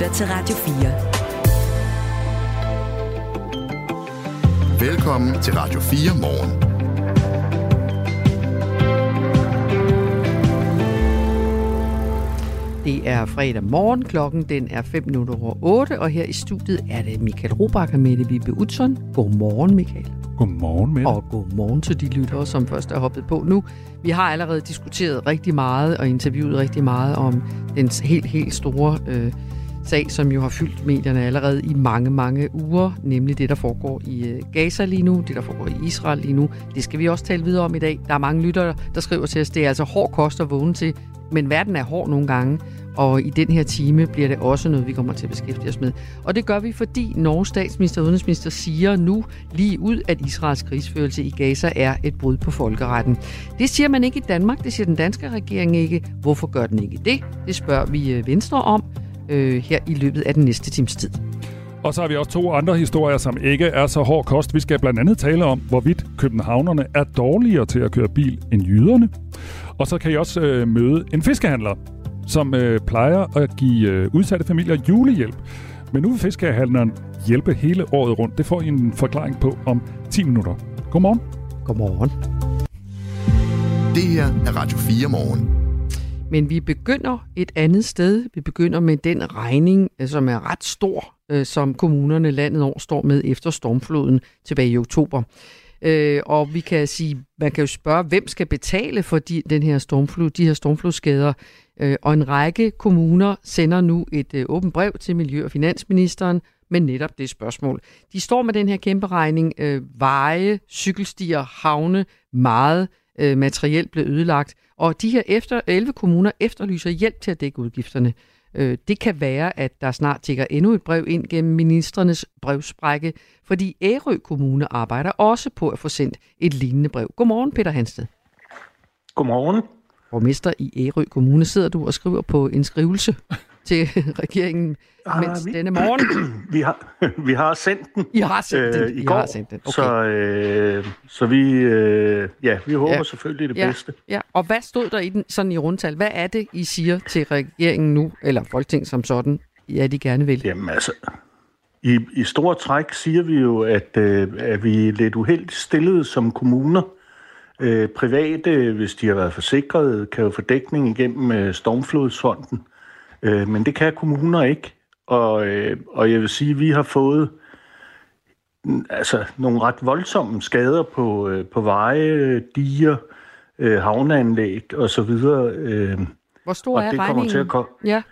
lytter til Radio 4. Velkommen til Radio 4 morgen. Det er fredag morgen, klokken den er 5 minutter over 8, og her i studiet er det Michael Robach og Mette Vibe Utzon. Godmorgen, Michael. Godmorgen, Mette. Og godmorgen til de lyttere, som først er hoppet på nu. Vi har allerede diskuteret rigtig meget og interviewet rigtig meget om den helt, helt store øh, sag, som jo har fyldt medierne allerede i mange, mange uger, nemlig det, der foregår i øh, Gaza lige nu, det, der foregår i Israel lige nu. Det skal vi også tale videre om i dag. Der er mange lyttere, der skriver til os, det er altså hård kost at vågne til, men verden er hård nogle gange, og i den her time bliver det også noget, vi kommer til at beskæftige os med. Og det gør vi, fordi Norges statsminister og udenrigsminister siger nu lige ud, at Israels krigsførelse i Gaza er et brud på folkeretten. Det siger man ikke i Danmark, det siger den danske regering ikke. Hvorfor gør den ikke det? Det spørger vi øh, Venstre om øh, her i løbet af den næste times tid. Og så har vi også to andre historier, som ikke er så hård kost. Vi skal blandt andet tale om, hvorvidt københavnerne er dårligere til at køre bil end jyderne. Og så kan I også øh, møde en fiskehandler, som øh, plejer at give øh, udsatte familier julehjælp. Men nu vil fiskehandleren hjælpe hele året rundt. Det får I en forklaring på om 10 minutter. Godmorgen. Godmorgen. Det her er Radio 4 morgen. Men vi begynder et andet sted. Vi begynder med den regning, øh, som er ret stor, øh, som kommunerne landet over står med efter stormfloden tilbage i oktober. Øh, og vi kan sige, man kan jo spørge, hvem skal betale for de, den her stormflod, de her stormflodsskader. Øh, og en række kommuner sender nu et øh, åbent brev til Miljø- og Finansministeren med netop det spørgsmål. De står med den her kæmpe regning. Øh, veje, cykelstier, havne, meget øh, blev ødelagt. Og de her efter 11 kommuner efterlyser hjælp til at dække udgifterne. Øh, det kan være, at der snart tigger endnu et brev ind gennem ministernes brevsprække, fordi Ærø Kommune arbejder også på at få sendt et lignende brev. Godmorgen, Peter Hansted. Godmorgen. Borgmester i Ærø Kommune sidder du og skriver på en skrivelse til regeringen Ah, mens vi- denne morgen. Vi har, vi har sendt den I har sendt den. øh, I i går, har sendt den. Okay. så, øh, så vi, øh, ja, vi håber Ja. selvfølgelig det Ja. bedste. Ja, og hvad stod der i den sådan i rundtal? Hvad er det, I siger til regeringen nu, eller Folketing som sådan, ja, de gerne vil? Jamen altså, i, i store træk siger vi jo, at, øh, at vi er lidt uheldigt stillet som kommuner. Øh, private, hvis de har været forsikret, kan jo få dækning igennem øh, Stormflodsfonden. Øh, men det kan kommuner ikke. Og, øh, og jeg vil sige, at vi har fået mm, altså, nogle ret voldsomme skader på, øh, på veje, diger, øh, havneanlæg osv. Øh, Hvor stor og er det kommer regningen? til at komme. Ja,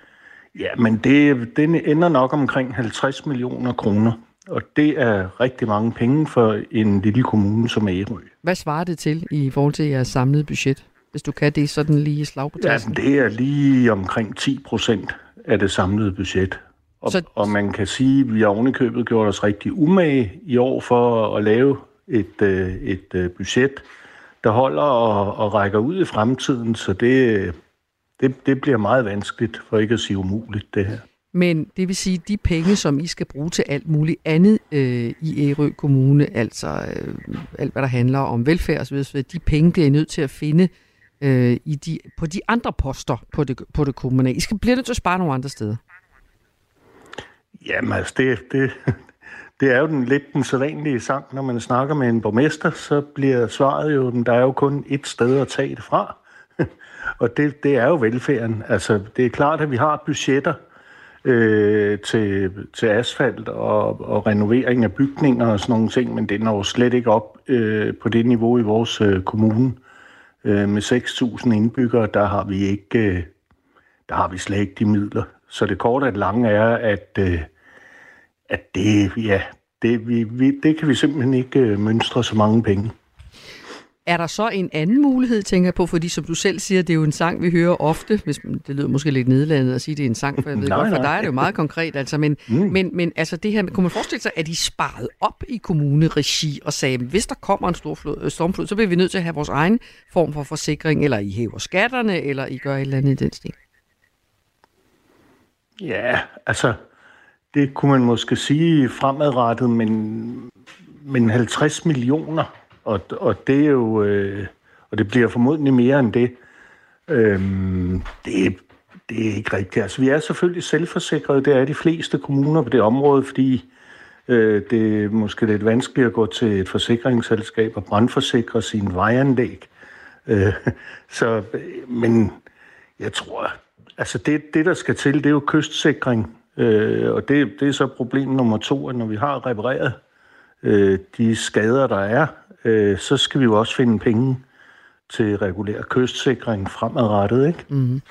Ja, men det, den ender nok omkring 50 millioner kroner. Og det er rigtig mange penge for en lille kommune som Ærø. hvad svarer det til i forhold til jeres samlede budget? Hvis du kan det sådan lige slag på Ja, tasken. det er lige omkring 10 procent af det samlede budget. Og, Så- og man kan sige, at vi har ovenikøbet gjort os rigtig umage i år for at lave et, øh, et øh, budget, der holder og, og rækker ud i fremtiden. Så det, det, det bliver meget vanskeligt, for ikke at sige umuligt, det her. Men det vil sige, de penge, som I skal bruge til alt muligt andet øh, i Ærø Kommune, altså øh, alt, hvad der handler om velfærd osv., de penge bliver I nødt til at finde øh, i de, på de andre poster på det, på det kommunale. I skal blive nødt til at spare nogle andre steder. Jamen altså, det, det, det er jo den, lidt den sædvanlige sang. Når man snakker med en borgmester, så bliver svaret jo, at der er jo kun et sted at tage det fra. Og det, det er jo velfærden. Altså, det er klart, at vi har budgetter øh, til, til asfalt og, og renovering af bygninger og sådan nogle ting, men det når slet ikke op øh, på det niveau i vores øh, kommune. Øh, med 6.000 indbyggere, der har vi ikke, øh, der har vi slet ikke de midler. Så det korte og lange er, at, øh, at det, ja, det, vi, vi, det kan vi simpelthen ikke øh, mønstre så mange penge. Er der så en anden mulighed, tænker jeg på, fordi som du selv siger, det er jo en sang, vi hører ofte, hvis det lyder måske lidt nedladende at sige, det er en sang, for jeg ved Nej, godt, for nej. dig er det jo meget konkret, altså, men, mm. men, men altså det her, kunne man forestille sig, at de sparede op i kommuneregi og sagde, hvis der kommer en stor flod, øh, stormflod, så bliver vi nødt til at have vores egen form for forsikring, eller I hæver skatterne, eller I gør et eller andet i den stil. Ja, altså, det kunne man måske sige fremadrettet, men, men 50 millioner, og, og det er jo, øh, og det bliver formodentlig mere end det. Øhm, det, det er ikke rigtigt. Altså, vi er selvfølgelig selvforsikrede. Det er de fleste kommuner på det område, fordi øh, det er måske lidt vanskeligt at gå til et forsikringsselskab og brandforsikre sin vejanlæg. Øh, så, men jeg tror, altså det, det, der skal til, det er jo kystsikring. Øh, og det, det er så problem nummer to, at når vi har repareret øh, de skader, der er, øh, så skal vi jo også finde penge til regulær kystsikring fremadrettet. Ikke? Mm-hmm.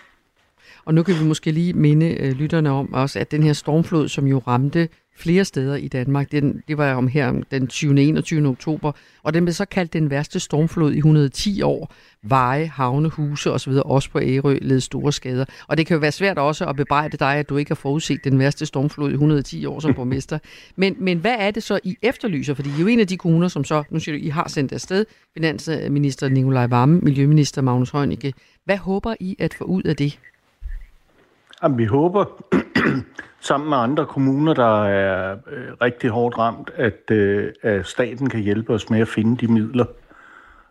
Og nu kan vi måske lige minde øh, lytterne om også, at den her stormflod, som jo ramte flere steder i Danmark. Den, det var om her den 20. 21. oktober, og den blev så kaldt den værste stormflod i 110 år. Veje, havne, huse osv. også på Ærø led store skader. Og det kan jo være svært også at bebrejde dig, at du ikke har forudset den værste stormflod i 110 år som borgmester. men, men hvad er det så, I efterlyser? Fordi I er jo en af de kommuner, som så, nu siger du, I har sendt afsted, finansminister Nikolaj Vammen, Miljøminister Magnus Heunicke. Hvad håber I at få ud af det? Jamen, vi håber sammen med andre kommuner, der er øh, rigtig hårdt ramt, at, øh, at staten kan hjælpe os med at finde de midler.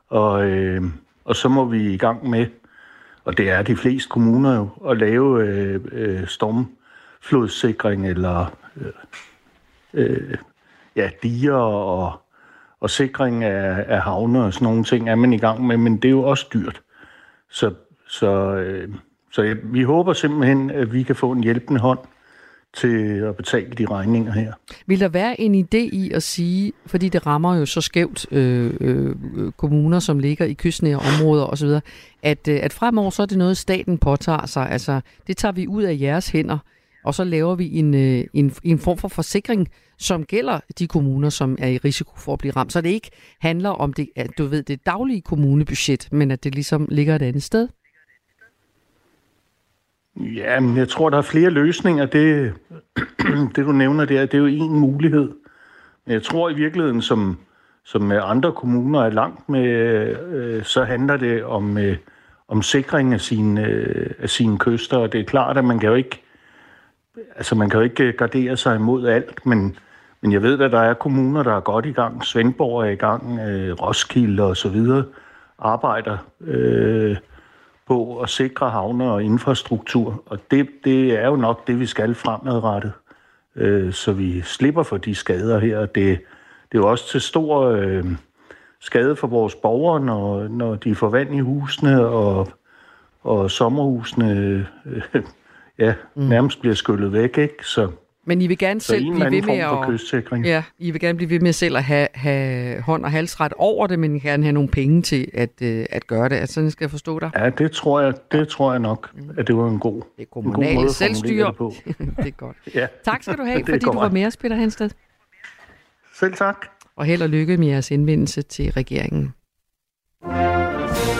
Og, øh, og så må vi i gang med, og det er de fleste kommuner jo, at lave øh, øh, stormflodssikring eller øh, øh, ja, diger og, og sikring af, af havne og sådan nogle ting er man i gang med, men det er jo også dyrt. Så, så, øh, så jeg, vi håber simpelthen, at vi kan få en hjælpende hånd til at betale de regninger her. Vil der være en idé i at sige, fordi det rammer jo så skævt øh, øh, kommuner, som ligger i kystnære områder osv., at, øh, at fremover så er det noget, staten påtager sig. Altså, det tager vi ud af jeres hænder, og så laver vi en, øh, en, en form for forsikring, som gælder de kommuner, som er i risiko for at blive ramt. Så det ikke handler om det, at du ved, det daglige kommunebudget, men at det ligesom ligger et andet sted. Ja, men jeg tror, der er flere løsninger. Det, det du nævner der, det er jo en mulighed. Men jeg tror i virkeligheden, som, som med andre kommuner er langt med, øh, så handler det om, øh, om sikring af sine, øh, af sine kyster. Og det er klart, at man kan jo ikke, altså man kan jo ikke øh, gardere sig imod alt, men, men jeg ved, at der er kommuner, der er godt i gang. Svendborg er i gang, øh, Roskilde og så videre arbejder øh, på at sikre havne og infrastruktur. Og det, det er jo nok det, vi skal fremadrettet, øh, så vi slipper for de skader her. Det, det er jo også til stor øh, skade for vores borgere, når, når de får vand i husene, og, og sommerhusene øh, ja, mm. nærmest bliver skyllet væk. Ikke? Så, men I vil gerne så selv blive ved med at... Kystsikring. Ja, I vil gerne blive ved med selv at have, have hånd og halsret over det, men I gerne have nogle penge til at, uh, at gøre det. Altså, sådan skal jeg forstå dig? Ja, det tror jeg, det tror jeg nok, at det var en god, det kommunale en god måde selvstyre. det på. det er godt. ja. Tak skal du have, fordi du var med os, Peter Hensted. Selv tak. Og held og lykke med jeres indvendelse til regeringen.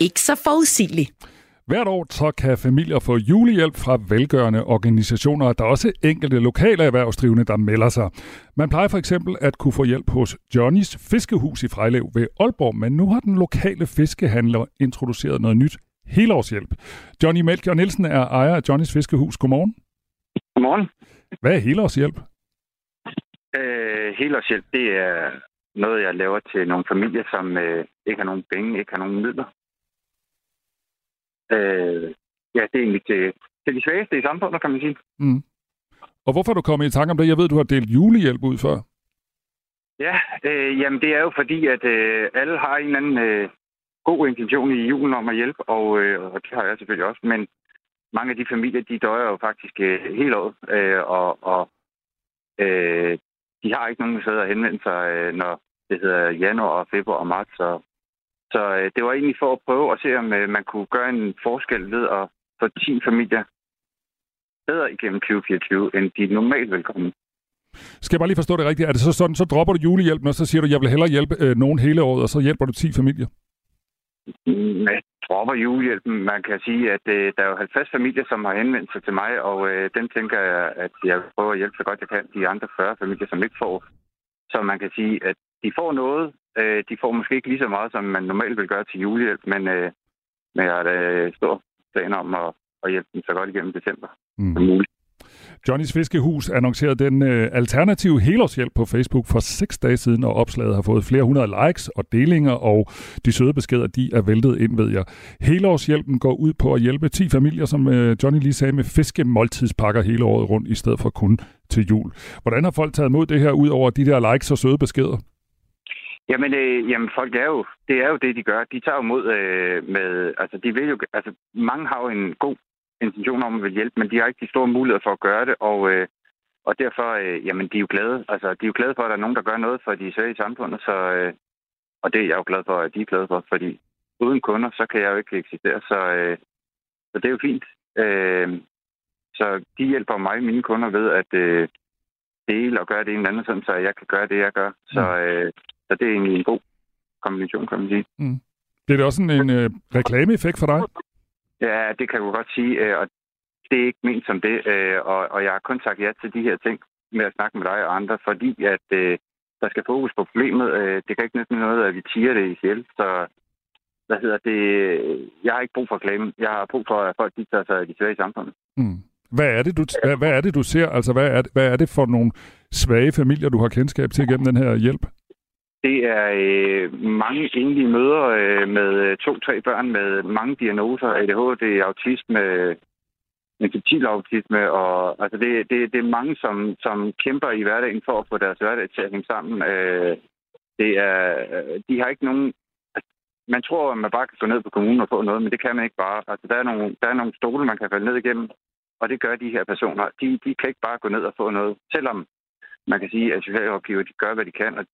ikke så forudsigeligt. Hvert år så kan familier få julehjælp fra velgørende organisationer, der er også enkelte lokale erhvervsdrivende, der melder sig. Man plejer for eksempel at kunne få hjælp hos Johnnys Fiskehus i Frejlev ved Aalborg, men nu har den lokale fiskehandler introduceret noget nyt helårshjælp. Johnny Melchior Nielsen er ejer af Johnnys Fiskehus. Godmorgen. Godmorgen. Hvad er helårshjælp? Øh, helårshjælp, det er noget, jeg laver til nogle familier, som øh, ikke har nogen penge, ikke har nogen midler. Øh, ja, det er egentlig til, til de svageste i samfundet, kan man sige. Mm. Og hvorfor er du kommet i tanke om det? Jeg ved, du har delt julehjælp ud før. Ja, øh, jamen det er jo fordi, at øh, alle har en eller anden øh, god intention i julen om at hjælpe, og, øh, og det har jeg selvfølgelig også. Men mange af de familier, de døjer jo faktisk øh, hele året, øh, og, og øh, de har ikke nogen steder at henvende sig, øh, når det hedder januar, og februar og marts. Så, så øh, det var egentlig for at prøve at se, om øh, man kunne gøre en forskel ved at få 10 familier bedre igennem 2024, end de normalt velkommen. Skal jeg bare lige forstå det rigtigt? Er det så sådan, så dropper du julehjælpen, og så siger du, jeg vil hellere hjælpe øh, nogen hele året, og så hjælper du 10 familier? med dropper julehjælpen. Man kan sige, at øh, der er jo 50 familier, som har henvendt sig til mig, og øh, den tænker jeg, at jeg prøver at hjælpe så godt jeg kan. De andre 40 familier, som ikke får. Så man kan sige, at de får noget. Øh, de får måske ikke lige så meget, som man normalt vil gøre til julehjælp, men, øh, men jeg har da stor plan om at, at hjælpe dem så godt igennem december Mm. som muligt. Johnnys Fiskehus annoncerede den øh, alternative helårshjælp på Facebook for seks dage siden, og opslaget har fået flere hundrede likes og delinger, og de søde beskeder, de er væltet ind, ved jeg. Helårshjælpen går ud på at hjælpe 10 familier, som øh, Johnny lige sagde, med fiskemåltidspakker hele året rundt, i stedet for kun til jul. Hvordan har folk taget imod det her, ud over de der likes og søde beskeder? Jamen, øh, jamen, folk er jo, det er jo det, de gør. De tager jo mod øh, med, altså de vil jo, altså mange har jo en god intention om at vil hjælpe, men de har ikke de store muligheder for at gøre det, og, øh, og derfor, øh, jamen, de er jo glade. Altså, de er jo glade for, at der er nogen, der gør noget for de svage i samfundet, så, øh, og det er jeg jo glad for, at de er glade for, fordi uden kunder, så kan jeg jo ikke eksistere, så, øh, så det er jo fint. Øh, så de hjælper mig, mine kunder, ved at øh, dele og gøre det ene eller andet, sådan, så jeg kan gøre det, jeg gør. Så, øh, så det er egentlig en god kombination, kan man sige. Det er da også en, en øh, reklameeffekt for dig. Ja, det kan du godt sige, øh, og det er ikke ment som det, øh, og, og jeg har kun sagt ja til de her ting med at snakke med dig og andre, fordi at øh, der skal fokus på problemet. Øh, det kan ikke nytte noget, at vi tiger det ihjel, så hvad hedder det? Jeg har ikke brug for reklame. Jeg har brug for, at folk de tager sig af de svage i samfundet. Mm. Hvad er det, du, hvad, hvad er det, du ser? Altså, hvad er, det, hvad er det for nogle svage familier, du har kendskab til gennem den her hjælp? Det er øh, mange enlige møder øh, med øh, to-tre børn med mange diagnoser, ADHD, autisme, øh, infantil autisme, og altså det, det, det er mange, som, som kæmper i hverdagen for at få deres hverdag til at hænge sammen. Øh, det er, øh, de har ikke nogen... Altså, man tror, at man bare kan gå ned på kommunen og få noget, men det kan man ikke bare. Altså, der, er nogle, der er nogle stole, man kan falde ned igennem, og det gør de her personer. De, de kan ikke bare gå ned og få noget, selvom man kan sige, at socialrådgiver, de gør, hvad de kan, og,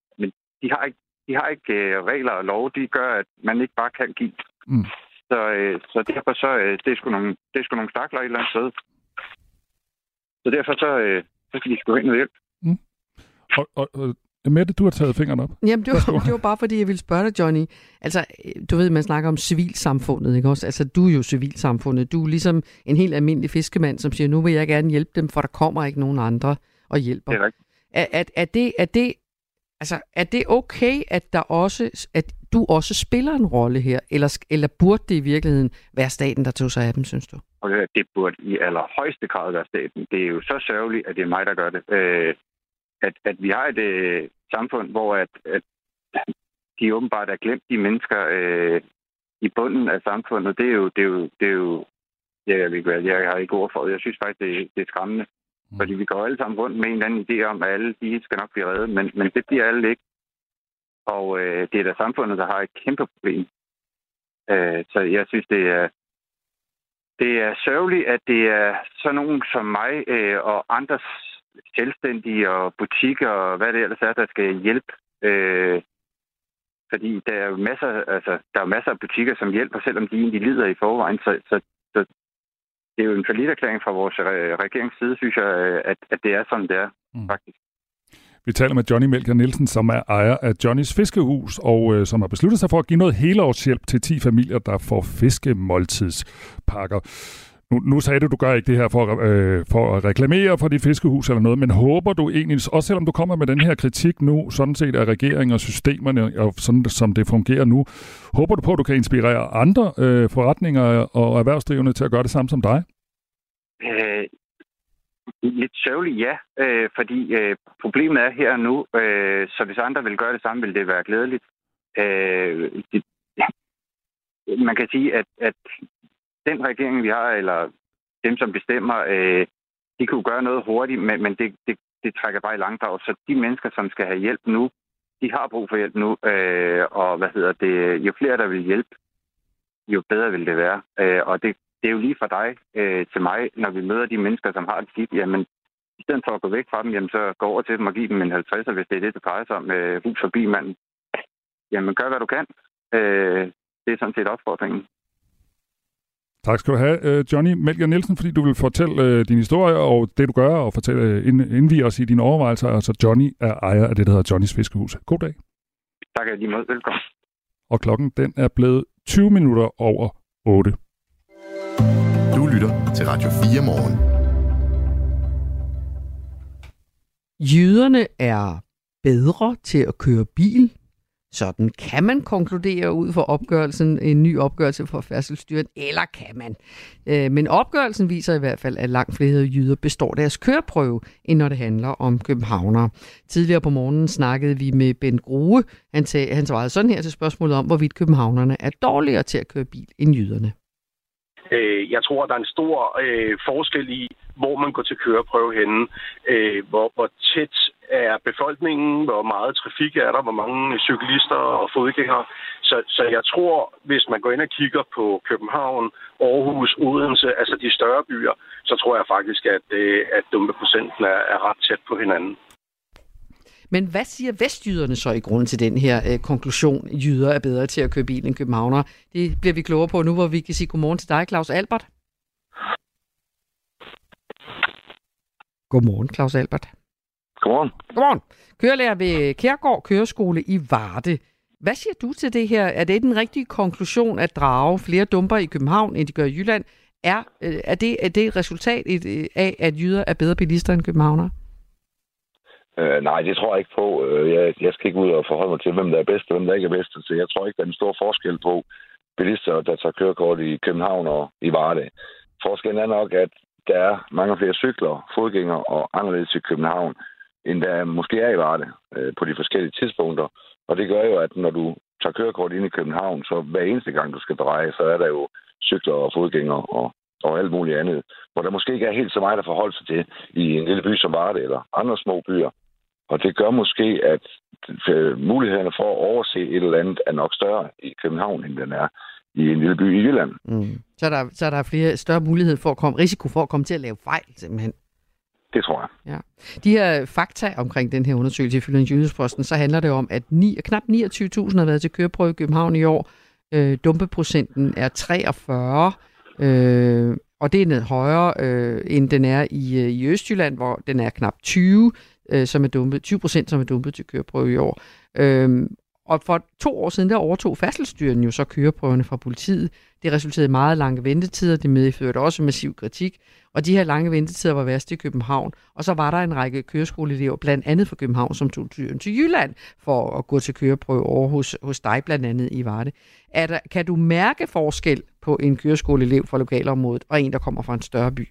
de har ikke, de har ikke øh, regler og lov, de gør, at man ikke bare kan give. Mm. Så, øh, så derfor så, øh, det er sgu nogle, det er sgu nogle stakler et eller andet sted. Så derfor så, øh, så skal de sgu hen og hjælp. Og, og, og Mette, du har taget fingeren op. Jamen, det var, det var bare fordi, jeg ville spørge dig, Johnny. Altså, du ved, man snakker om civilsamfundet, ikke også? Altså, du er jo civilsamfundet. Du er ligesom en helt almindelig fiskemand, som siger, nu vil jeg gerne hjælpe dem, for der kommer ikke nogen andre og hjælper. Det er rigtigt. Er, er, er, det, er, det, altså, er det okay, at, der også, at du også spiller en rolle her? Eller, eller burde det i virkeligheden være staten, der tog sig af dem, synes du? Det- burde i allerhøjeste grad være staten. Det er jo så sørgeligt, at det er mig, der gør det. Øh, at, at vi har et øh, samfund, hvor at, at de åbenbart er glemt de mennesker øh, i bunden af samfundet. Det er jo, det er jo, det er jo ja, jeg, ved ikke, jeg har ikke ord for det. Jeg synes faktisk, det, det er skræmmende. Mm. Fordi vi går alle sammen rundt med en eller anden idé om, at alle de skal nok blive reddet, men, men det bliver alle ikke. Og øh, det er da samfundet, der har et kæmpe problem. Øh, så jeg synes, det er, det er sørgeligt, at det er sådan nogen som mig øh, og andre selvstændige og butikker og hvad det ellers er, der skal hjælpe. Øh, fordi der er jo masser, altså, der er masser af butikker, som hjælper, selvom de egentlig lider i forvejen. Så, så, så det er jo en forlitterklæring fra vores øh, regerings side, synes jeg, øh, at, at det er sådan, det er, Mm. mm. faktisk. Vi taler med Johnny Melker Nielsen, som er ejer af Johnnys Fiskehus, og øh, som har besluttet sig for at give noget helårshjælp til 10 familier, der får fiskemåltidspakker. Nu, nu sagde du, du gør ikke det her for, øh, for at reklamere for dit fiskehus eller noget, men håber du egentlig, også selvom du kommer med den her kritik nu, sådan set af regeringen og systemerne, og sådan som det fungerer nu, håber du på, at du kan inspirere andre øh, forretninger og erhvervsdrivende til at gøre det samme som dig? Øh, lidt sørgeligt, ja. Øh, fordi øh, problemet er her og nu, øh, så hvis andre vil gøre det samme, vil det være glædeligt. Øh, det, man kan sige, at, at den regering, vi har, eller dem, som bestemmer, øh, de kunne gøre noget hurtigt, men, men det, det, det trækker bare i langdrag. Så de mennesker, som skal have hjælp nu, de har brug for hjælp nu. Øh, og hvad hedder det, jo flere, der vil hjælpe, jo bedre vil det være. Øh, og det, det er jo lige fra dig øh, til mig, når vi møder de mennesker, som har det skidt, jamen, i stedet for at gå væk fra dem, jamen, så gå over til dem og give dem en 50'er, hvis det er det, det drejer sig om med hus forbi manden. Jamen, gør hvad du kan. Øh, det er sådan set opfordringen. Tak skal du have, øh, Johnny Melger Nielsen, fordi du vil fortælle øh, din historie og det, du gør, og fortælle, indvige os i dine overvejelser. Altså, Johnny er ejer af det, der hedder Johnnys Fiskehus. God dag. Tak lige meget. Velkommen. Og klokken, den er blevet 20 minutter over 8. Du lytter til Radio 4 morgen. Jyderne er bedre til at køre bil sådan kan man konkludere ud fra opgørelsen, en ny opgørelse for færdselsstyret, eller kan man? Øh, men opgørelsen viser i hvert fald, at langt flere jyder består deres køreprøve, end når det handler om københavnere. Tidligere på morgenen snakkede vi med Ben Grue. Han, tag, han svarede sådan her til spørgsmålet om, hvorvidt københavnerne er dårligere til at køre bil end jyderne. Øh, jeg tror, der er en stor øh, forskel i, hvor man går til køreprøve henne, øh, hvor, hvor tæt er befolkningen, hvor meget trafik er der, hvor mange cyklister og fodgængere. Så, så jeg tror, hvis man går ind og kigger på København, Aarhus, Odense, altså de større byer, så tror jeg faktisk, at, øh, at dumpeprocenten er, er ret tæt på hinanden. Men hvad siger vestjyderne så i grund til den her øh, konklusion, jyder er bedre til at køre bil end københavnere? Det bliver vi klogere på nu, hvor vi kan sige godmorgen til dig, Claus Albert. Godmorgen, Claus Albert. Godmorgen. Godmorgen. Kørelærer ved Kærgård Køreskole i Varde. Hvad siger du til det her? Er det den rigtige konklusion at drage flere dumper i København, end de gør i Jylland? Er, øh, er, det, er det et resultat af, at jyder er bedre bilister end københavnere? Øh, nej, det tror jeg ikke på. Øh, jeg, jeg skal ikke ud og forholde mig til, hvem der er bedst og hvem der ikke er bedst. Så jeg tror ikke, der er en stor forskel på bilister, der tager kørekort i København og i Varde. Forskellen er nok, at der er mange flere cykler, fodgængere og anderledes i København, end der måske er i Varde øh, på de forskellige tidspunkter. Og det gør jo, at når du tager kørekort ind i København, så hver eneste gang, du skal dreje, så er der jo cykler og fodgængere og, og alt muligt andet. Hvor der måske ikke er helt så meget at forholde sig til i en lille by som Varde eller andre små byer. Og det gør måske, at øh, mulighederne for at overse et eller andet er nok større i København, end den er i en lille by i Jylland. Mm. Så, er der, så er der flere større mulighed for at komme, risiko for at komme til at lave fejl, simpelthen. Det tror jeg. Ja. De her fakta omkring den her undersøgelse ifølge Jyllandsposten, så handler det om, at ni, knap 29.000 har været til køreprøve i København i år. Øh, dumpeprocenten er 43, øh, og det er ned højere, øh, end den er i, øh, i Østjylland, hvor den er knap 20, øh, som er dumpet, 20 procent, som er dumpet til køreprøve i år. Øh, og for to år siden, der overtog færdselsstyren jo så køreprøverne fra politiet. Det resulterede i meget lange ventetider, det medførte også massiv kritik, og de her lange ventetider var værst i København. Og så var der en række køreskoleelever, blandt andet fra København, som tog turen til Jylland for at gå til køreprøve over hos, hos dig, blandt andet i Varde. Er der, kan du mærke forskel på en køreskoleelev fra lokalområdet og en, der kommer fra en større by?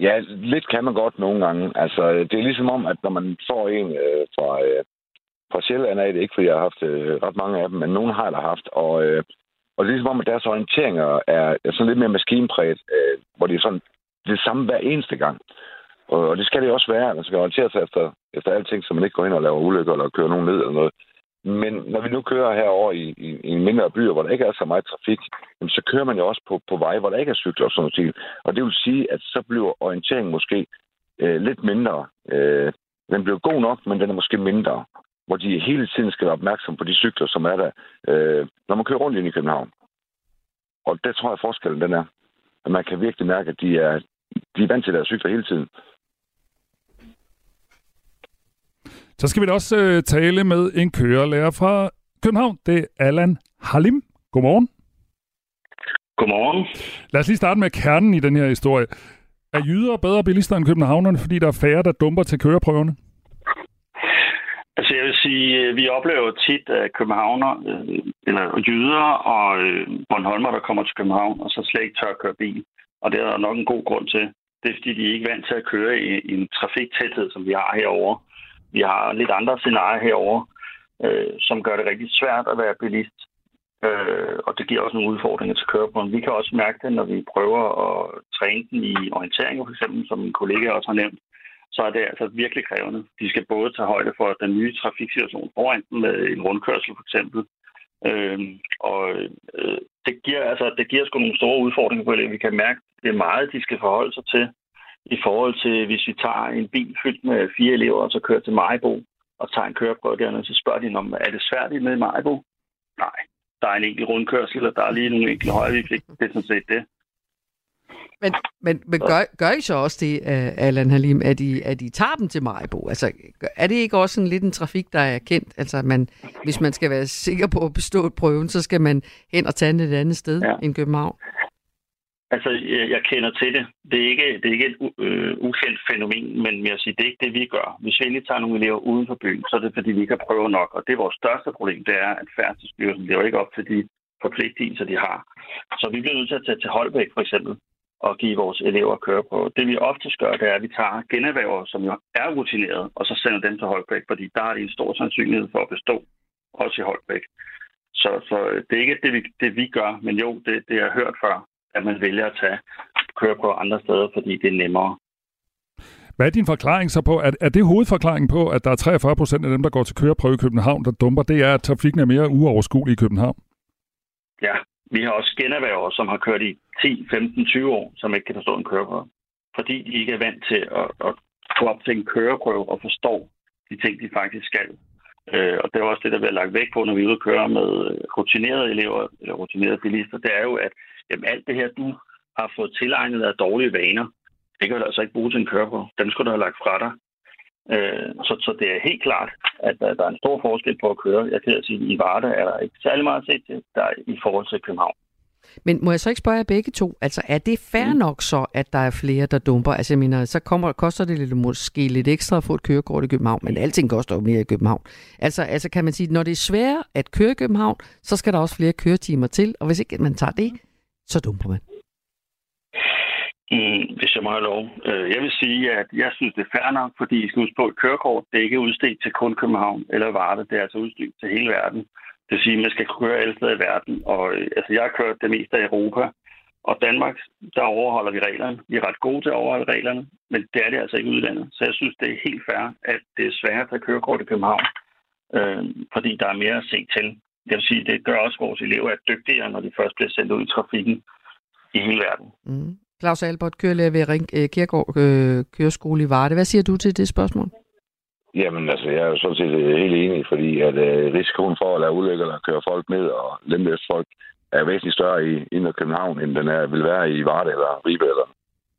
Ja, lidt kan man godt nogle gange. Altså, det er ligesom om, at når man får en øh, fra, øh, fra Sjælland af det, ikke fordi jeg har haft øh, ret mange af dem, men nogen har jeg da haft, og, øh, og det er ligesom om, at deres orienteringer er, er sådan lidt mere maskinpræget, øh, hvor det er sådan det samme hver eneste gang. Og, og det skal det også være. Man skal orientere sig efter, efter alting, så man ikke går ind og laver ulykker eller kører nogen ned eller noget. Men når vi nu kører herover i, i, i mindre byer, hvor der ikke er så meget trafik, jamen, så kører man jo også på, på veje, hvor der ikke er cykler og sådan noget. Og det vil sige, at så bliver orienteringen måske øh, lidt mindre. Øh, den bliver god nok, men den er måske mindre hvor de hele tiden skal være opmærksom på de cykler, som er der, øh, når man kører rundt ind i København. Og det tror jeg, forskellen den er. At man kan virkelig mærke, at de er, de er vant til deres cykler hele tiden. Så skal vi da også øh, tale med en kørelærer fra København. Det er Allan Halim. Godmorgen. Godmorgen. Lad os lige starte med kernen i den her historie. Er jyder bedre bilister end københavnerne, fordi der er færre, der dumper til køreprøverne? Altså jeg vil sige, øh, vi oplever tit at københavner, øh, eller jyder og Bornholmer, der kommer til København, og så slet ikke tør at køre bil. Og det er der nok en god grund til. Det er fordi, de er ikke vant til at køre i, en trafiktæthed, som vi har herover. Vi har lidt andre scenarier herover, øh, som gør det rigtig svært at være bilist. Øh, og det giver også nogle udfordringer til køreprøven. Vi kan også mærke det, når vi prøver at træne den i orienteringer, for eksempel, som min kollega også har nævnt så er det altså virkelig krævende. De skal både tage højde for den nye trafiksituation foran med en rundkørsel for eksempel. Øh, og øh, det giver altså det giver sgu nogle store udfordringer på det. Vi kan mærke, det er meget, de skal forholde sig til i forhold til, hvis vi tager en bil fyldt med fire elever, og så kører til Majbo og tager en køreprøve dernede, så spørger de, om er det svært med Majbo? Nej, der er en enkelt rundkørsel, eller der er lige nogle enkelte højrevift. Det er sådan set det. Men, men, men gør, gør I så også det, uh, Allan Halim, at I, at I tager dem til Majbo? Altså, er det ikke også sådan lidt en trafik, der er kendt? Altså, man, hvis man skal være sikker på at bestå prøven, så skal man hen og tage den et andet sted ja. end København? Altså, jeg, jeg kender til det. Det er ikke, det er ikke et øh, ukendt fænomen, men jeg siger, det er ikke det, vi gør. Hvis vi endelig tager nogle elever uden for byen, så er det, fordi vi ikke har prøvet nok. Og det er vores største problem, det er, at færdselsstyrelsen lever ikke op til de forpligtelser, de har. Så vi bliver nødt til at tage til Holbæk, for eksempel, og give vores elever køre på. Det vi ofte gør, det er, at vi tager generhverver, som jo er rutineret, og så sender dem til Holbæk, fordi der er de en stor sandsynlighed for at bestå, også i Holbæk. Så, så øh, det er ikke det vi, det, vi gør, men jo, det, det har jeg hørt før, at man vælger at tage køre på andre steder, fordi det er nemmere. Hvad er din forklaring så på? Er, er det hovedforklaringen på, at der er 43 procent af dem, der går til køreprøve i København, der dumper? Det er, at trafikken er mere uoverskuelig i København? Ja, vi har også generhverver, som har kørt i 10, 15, 20 år, som ikke kan forstå en køreprøve. Fordi de ikke er vant til at, at få op til en køreprøve og forstå de ting, de faktisk skal. Øh, og det er også det, der bliver lagt væk på, når vi er ude og køre med rutinerede elever, eller rutinerede bilister. Det er jo, at jamen, alt det her, du har fået tilegnet af dårlige vaner, det kan du altså ikke bruge til en køreprøve. Dem skulle du have lagt fra dig. Øh, så, så det er helt klart, at der, der er en stor forskel på at køre. Jeg kan sige, at i Varde er der ikke særlig meget set til, der i forhold til København. Men må jeg så ikke spørge jer begge to, altså er det fair mm. nok så, at der er flere, der dumper? Altså jeg mener, så kommer, koster det lidt, måske lidt ekstra at få et kørekort i København, men alting koster jo mere i København. Altså, altså kan man sige, når det er sværere at køre i København, så skal der også flere køretimer til, og hvis ikke man tager det, så dumper man. Mm, hvis jeg må have lov. Øh, jeg vil sige, at jeg synes, det er fair nok, fordi I skal huske på, at kørekort det er ikke udstedt til kun København eller Varde. Det er altså udstedt til hele verden. Det vil sige, at man skal køre alle steder i verden. Og øh, altså, jeg har kørt det meste af Europa. Og Danmark, der overholder vi reglerne. Vi er ret gode til at overholde reglerne, men det er det altså ikke udlandet. Så jeg synes, det er helt fair, at det er sværere at køre kørekort i København, øh, fordi der er mere at se til. Jeg vil sige, det gør også, at vores elever er dygtigere, når de først bliver sendt ud i trafikken i hele verden. Mm. Claus Albert, kørelærer ved Ring øh, øh, Køreskole i Varde. Hvad siger du til det spørgsmål? Jamen, altså, jeg er jo sådan set øh, helt enig, fordi at øh, risikoen for at lade ulykker eller køre folk ned og lemlæse folk er væsentligt større i Indre København, end den er, vil være i Varde eller Ribe eller,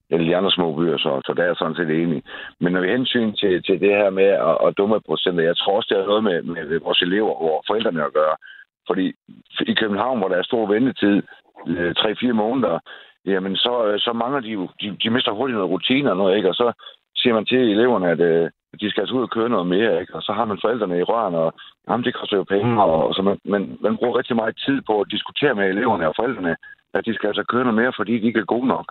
eller de andre små byer, så, så der er jeg sådan set enig. Men når vi hensyn til, til det her med at, at dumme procenter, jeg tror også, det har noget med, med vores elever og forældrene at gøre. Fordi i København, hvor der er stor ventetid, øh, 3-4 måneder, jamen så, øh, så mangler de jo, de, de mister hurtigt noget rutiner, og noget, ikke? Og så siger man til eleverne, at øh, de skal altså ud og køre noget mere, ikke? Og så har man forældrene i røren, og jamen, det koster jo penge, og, og så man, man, man bruger rigtig meget tid på at diskutere med eleverne og forældrene, at de skal altså køre noget mere, fordi de ikke er gode nok.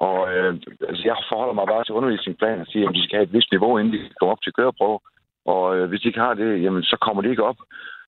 Og øh, altså, jeg forholder mig bare til undervisningsplanen og siger, at de skal have et vist niveau, inden de kommer op til køreprøve. Og øh, hvis de ikke har det, jamen, så kommer de ikke op.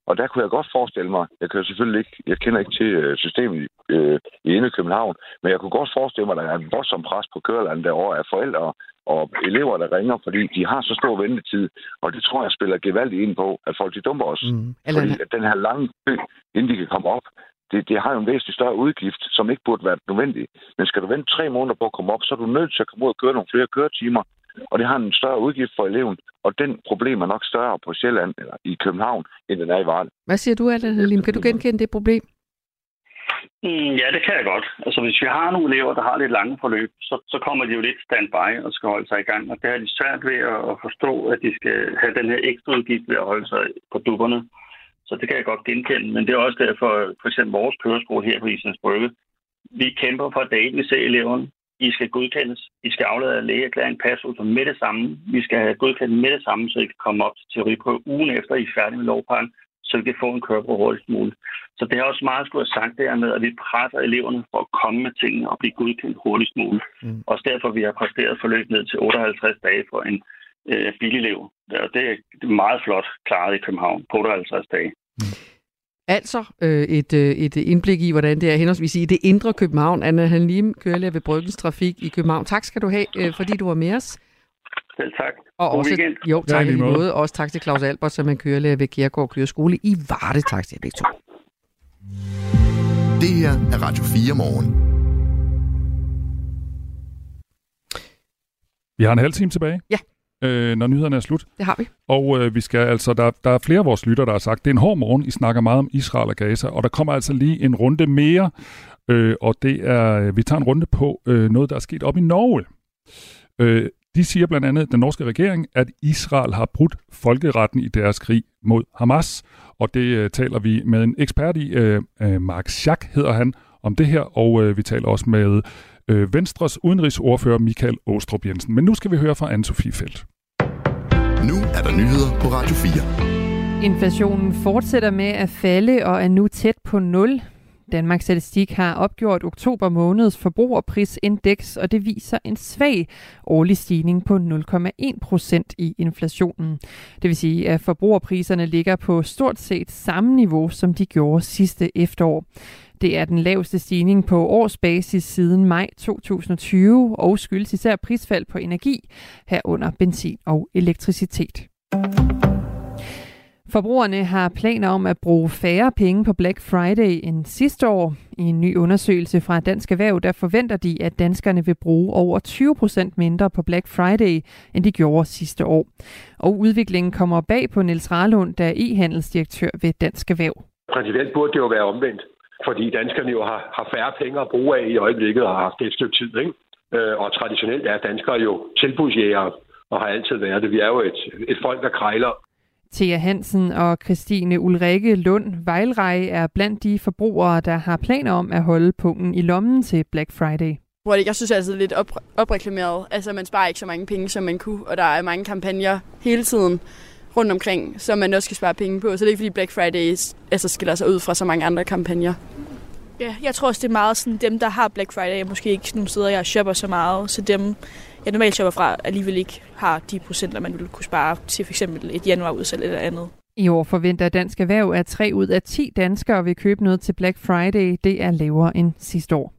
Og der kunne jeg godt forestille mig, jeg kan selvfølgelig ikke, jeg kender ikke til øh, systemet øh, i Inde København, men jeg kunne godt forestille mig, at der er en voldsom pres på kørelandet derovre af forældre og elever, der ringer, fordi de har så stor ventetid, og det tror jeg spiller gevaldigt ind på, at folk de dumper os. Mm. Eller... Fordi at den her lange kø, inden de kan komme op, det, det har jo en væsentlig større udgift, som ikke burde være nødvendig. Men skal du vente tre måneder på at komme op, så er du nødt til at komme ud og køre nogle flere køretimer, og det har en større udgift for eleven, og den problem er nok større på Sjælland eller i København, end den er i Varde. Hvad siger du, Adeline? Kan du genkende det problem? Mm, ja, det kan jeg godt. Altså, hvis vi har nogle elever, der har lidt lange forløb, så, så kommer de jo lidt standby og skal holde sig i gang. Og det er de svært ved at forstå, at de skal have den her ekstra udgift ved at holde sig på dupperne. Så det kan jeg godt genkende. Men det er også derfor, for eksempel vores køreskole her på Islands Brygge, vi kæmper for, at dagen vi ser eleverne. I skal godkendes. I skal aflade lægeerklæring passus med det samme. Vi skal have godkendt med det samme, så I kan komme op til teoriprøve ugen efter, I er færdige med lovpakken, så vi kan få en køreprøve hurtigst muligt. Så det er også meget skulle have sagt der med, at vi presser eleverne for at komme med tingene og blive godkendt hurtigst muligt. Mm. Også derfor, vi har præsteret forløb ned til 58 dage for en øh, bilelev. Det er meget flot klaret i København på 58 dage. Mm. Altså øh, et, øh, et indblik i, hvordan det er henholdsvis i det indre København. Anna Halim, kørelærer ved Bryggens Trafik i København. Tak skal du have, øh, fordi du var med os. Selv tak. Og God også, weekend. Jo, tak ja, i måde. måde. Også tak til Claus Albert, som er kørelærer ved Kjærgaard Køreskole i Varde. Tak til jer begge to. Det her er Radio 4 morgen. Vi har en halv time tilbage. Ja. øh, når nyhederne er slut. Det har vi. Og øh, vi skal altså, der, der er flere af vores lytter, der har sagt, det er en hård morgen, I snakker meget om Israel og Gaza, og der kommer altså lige en runde mere, øh, og det er, vi tager en runde på øh, noget, der er sket op i Norge. Øh, de siger blandt andet, den norske regering, at Israel har brudt folkeretten i deres krig mod Hamas, og det øh, taler vi med en ekspert i, øh, øh, Mark Schack hedder han, om det her, og øh, vi taler også med øh, Venstres udenrigsordfører Michael Åstrup Jensen. Men nu skal vi høre fra Anne-Sophie Feldt. Nu er der nyheder på Radio 4. Inflationen fortsætter med at falde og er nu tæt på 0. Danmarks Statistik har opgjort oktober måneds forbrugerprisindeks, og det viser en svag årlig stigning på 0,1 procent i inflationen. Det vil sige, at forbrugerpriserne ligger på stort set samme niveau, som de gjorde sidste efterår. Det er den laveste stigning på årsbasis siden maj 2020 og skyldes især prisfald på energi, herunder benzin og elektricitet. Forbrugerne har planer om at bruge færre penge på Black Friday end sidste år. I en ny undersøgelse fra Dansk Erhverv, der forventer de, at danskerne vil bruge over 20 procent mindre på Black Friday, end de gjorde sidste år. Og udviklingen kommer bag på Niels Rarlund, der er e-handelsdirektør ved Dansk Erhverv. Principielt burde det jo være omvendt, fordi danskerne jo har, har færre penge at bruge af i øjeblikket og har haft det et stykke tid. Ikke? Øh, og traditionelt er danskere jo tilbudsjægere og har altid været det. Vi er jo et, et folk, der krejler Thea Hansen og Christine Ulrikke Lund Vejlrej er blandt de forbrugere, der har planer om at holde pungen i lommen til Black Friday. Jeg synes altså, det er lidt op, opreklameret. Altså, man sparer ikke så mange penge, som man kunne, og der er mange kampagner hele tiden rundt omkring, som man også skal spare penge på. Så det er ikke, fordi Black Friday altså, skiller sig ud fra så mange andre kampagner. Ja, jeg tror også, det er meget sådan, dem, der har Black Friday, måske ikke nogle steder, jeg shopper så meget, så dem, jeg normalt shopper fra, alligevel ikke har de procenter, man ville kunne spare til f.eks. et januarudsalg eller andet. I år forventer Dansk Erhverv, at 3 ud af 10 danskere vil købe noget til Black Friday. Det er lavere end sidste år.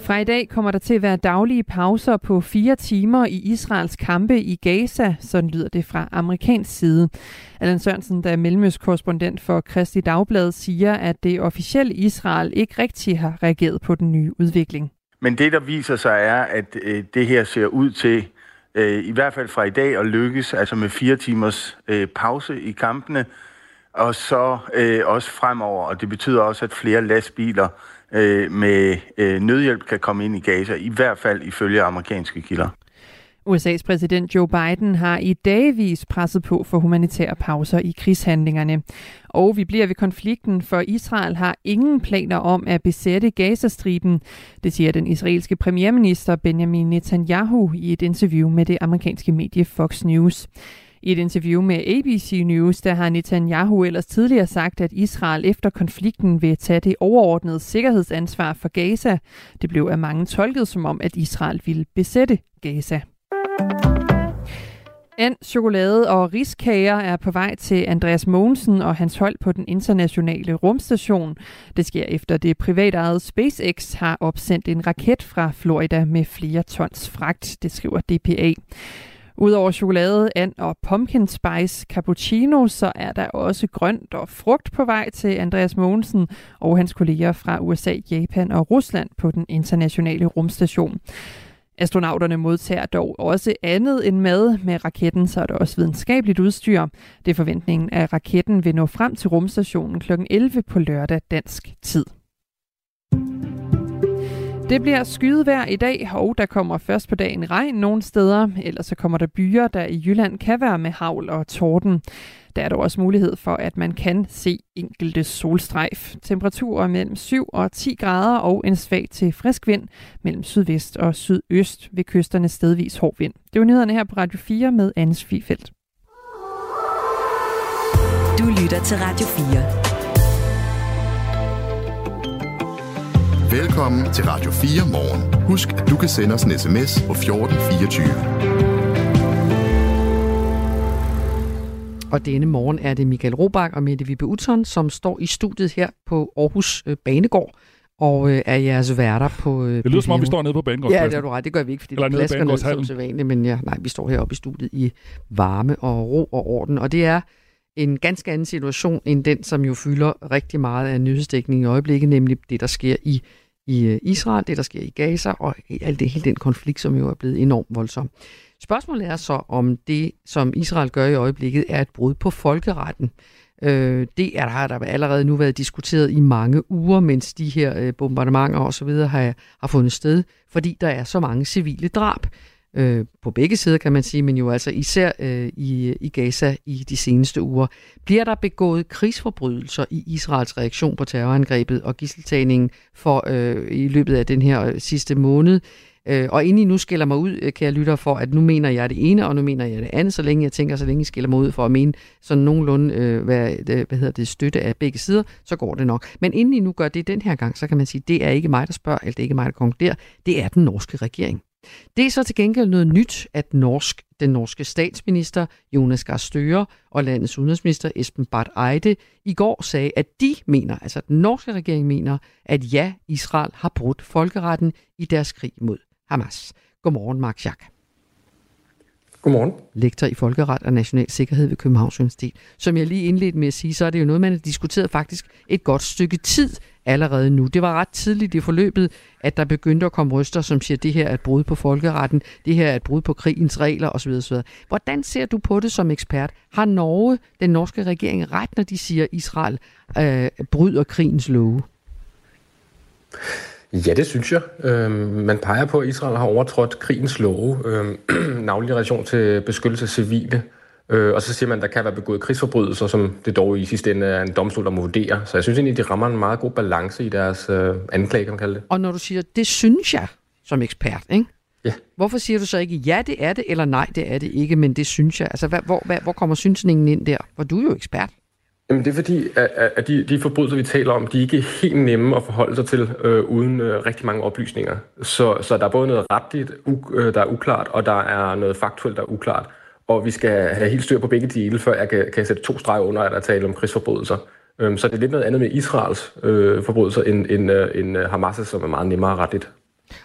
Fra i dag kommer der til at være daglige pauser på fire timer i Israels kampe i Gaza, sådan lyder det fra amerikansk side. Allan Sørensen, der er mellemøstkorrespondent for Kristi Dagblad, siger, at det officielle Israel ikke rigtig har reageret på den nye udvikling. Men det, der viser sig, er, at øh, det her ser ud til, øh, i hvert fald fra i dag, at lykkes, altså med fire timers øh, pause i kampene, og så øh, også fremover. Og det betyder også, at flere lastbiler øh, med øh, nødhjælp kan komme ind i Gaza, i hvert fald ifølge amerikanske kilder. USA's præsident Joe Biden har i dagvis presset på for humanitære pauser i krigshandlingerne. Og vi bliver ved konflikten, for Israel har ingen planer om at besætte Gazastriben. Det siger den israelske premierminister Benjamin Netanyahu i et interview med det amerikanske medie Fox News. I et interview med ABC News, der har Netanyahu ellers tidligere sagt, at Israel efter konflikten vil tage det overordnede sikkerhedsansvar for Gaza. Det blev af mange tolket som om, at Israel ville besætte Gaza. And, chokolade og riskager er på vej til Andreas Mogensen og hans hold på den internationale rumstation. Det sker efter det privatejede SpaceX har opsendt en raket fra Florida med flere tons fragt, det skriver DPA. Udover chokolade, and og pumpkin spice cappuccino, så er der også grønt og frugt på vej til Andreas Mogensen og hans kolleger fra USA, Japan og Rusland på den internationale rumstation. Astronauterne modtager dog også andet end mad. Med raketten så er der også videnskabeligt udstyr. Det er forventningen, at raketten vil nå frem til rumstationen kl. 11 på lørdag dansk tid. Det bliver skydevejr i dag, og der kommer først på dagen regn nogle steder, ellers så kommer der byer, der i Jylland kan være med havl og torden. Der er dog også mulighed for, at man kan se enkelte solstrejf. Temperaturer mellem 7 og 10 grader og en svag til frisk vind mellem sydvest og sydøst ved kysterne stedvis hård vind. Det var nyhederne her på Radio 4 med Anne Fifeldt. Du lytter til Radio 4. Velkommen til Radio 4 morgen. Husk, at du kan sende os en sms på 1424. Og denne morgen er det Michael Robach og Mette Vibe Uton, som står i studiet her på Aarhus øh, Banegård og øh, er jeres værter på øh, Det lyder som om, vi står nede på Banegårdspladsen. Ja, det er du ret. Det gør vi ikke, fordi det plasker ned som sædvanligt. Men ja, nej, vi står heroppe i studiet i varme og ro og orden. Og det er en ganske anden situation end den, som jo fylder rigtig meget af nyhedsdækningen i øjeblikket, nemlig det, der sker i, i Israel, det, der sker i Gaza, og alt det, hele den konflikt, som jo er blevet enormt voldsom. Spørgsmålet er så, om det, som Israel gør i øjeblikket, er et brud på folkeretten. Øh, det er der, har der allerede nu været diskuteret i mange uger, mens de her øh, bombardementer osv. Har, har fundet sted, fordi der er så mange civile drab øh, på begge sider, kan man sige, men jo altså især øh, i, i Gaza i de seneste uger. Bliver der begået krigsforbrydelser i Israels reaktion på terrorangrebet og gisseltagningen for øh, i løbet af den her øh, sidste måned? Øh, og inden I nu skiller mig ud, øh, kan jeg lytte for, at nu mener jeg det ene, og nu mener jeg det andet, så længe jeg tænker, så længe I skiller mig ud for at mene sådan nogenlunde, øh, hvad, det, hvad hedder det, støtte af begge sider, så går det nok. Men inden I nu gør det den her gang, så kan man sige, det er ikke mig, der spørger, eller det er ikke mig, der konkluderer, det er den norske regering. Det er så til gengæld noget nyt, at norsk, den norske statsminister Jonas Gahr Støre og landets udenrigsminister Esben Barth Eide i går sagde, at de mener, altså den norske regering mener, at ja, Israel har brudt folkeretten i deres krig mod Hamas. Godmorgen, Mark Schack. Godmorgen. Lektor i Folkeret og National Sikkerhed ved Københavns Universitet. Som jeg lige indledte med at sige, så er det jo noget, man har diskuteret faktisk et godt stykke tid allerede nu. Det var ret tidligt i forløbet, at der begyndte at komme røster, som siger, at det her er et brud på folkeretten, det her er et brud på krigens regler osv. osv. Hvordan ser du på det som ekspert? Har Norge, den norske regering, ret, når de siger, at Israel øh, bryder krigens love? Ja, det synes jeg. Øhm, man peger på, at Israel har overtrådt krigens love, øhm, navnlig relation til beskyttelse af civile. Øh, og så siger man, at der kan være begået krigsforbrydelser, som det dog i sidste ende er en domstol, der må vurdere. Så jeg synes egentlig, de rammer en meget god balance i deres øh, anklage, kan man kalde det. Og når du siger, det synes jeg som ekspert, ikke? Ja. Hvorfor siger du så ikke, ja, det er det, eller nej, det er det ikke, men det synes jeg? Altså, hvad, hvor, hvad, hvor kommer synsningen ind der? For du er jo ekspert. Jamen det er fordi, at, at de, de forbrydelser, vi taler om, de er ikke helt nemme at forholde sig til øh, uden øh, rigtig mange oplysninger. Så, så der er både noget retligt, u, øh, der er uklart, og der er noget faktuelt, der er uklart. Og vi skal have helt styr på begge dele, før jeg kan, kan sætte to streger under, at der tale om krigsforbrydelser. Øhm, så det er lidt noget andet med Israels øh, forbrydelser end, end, øh, end øh, Hamas' som er meget nemmere retligt.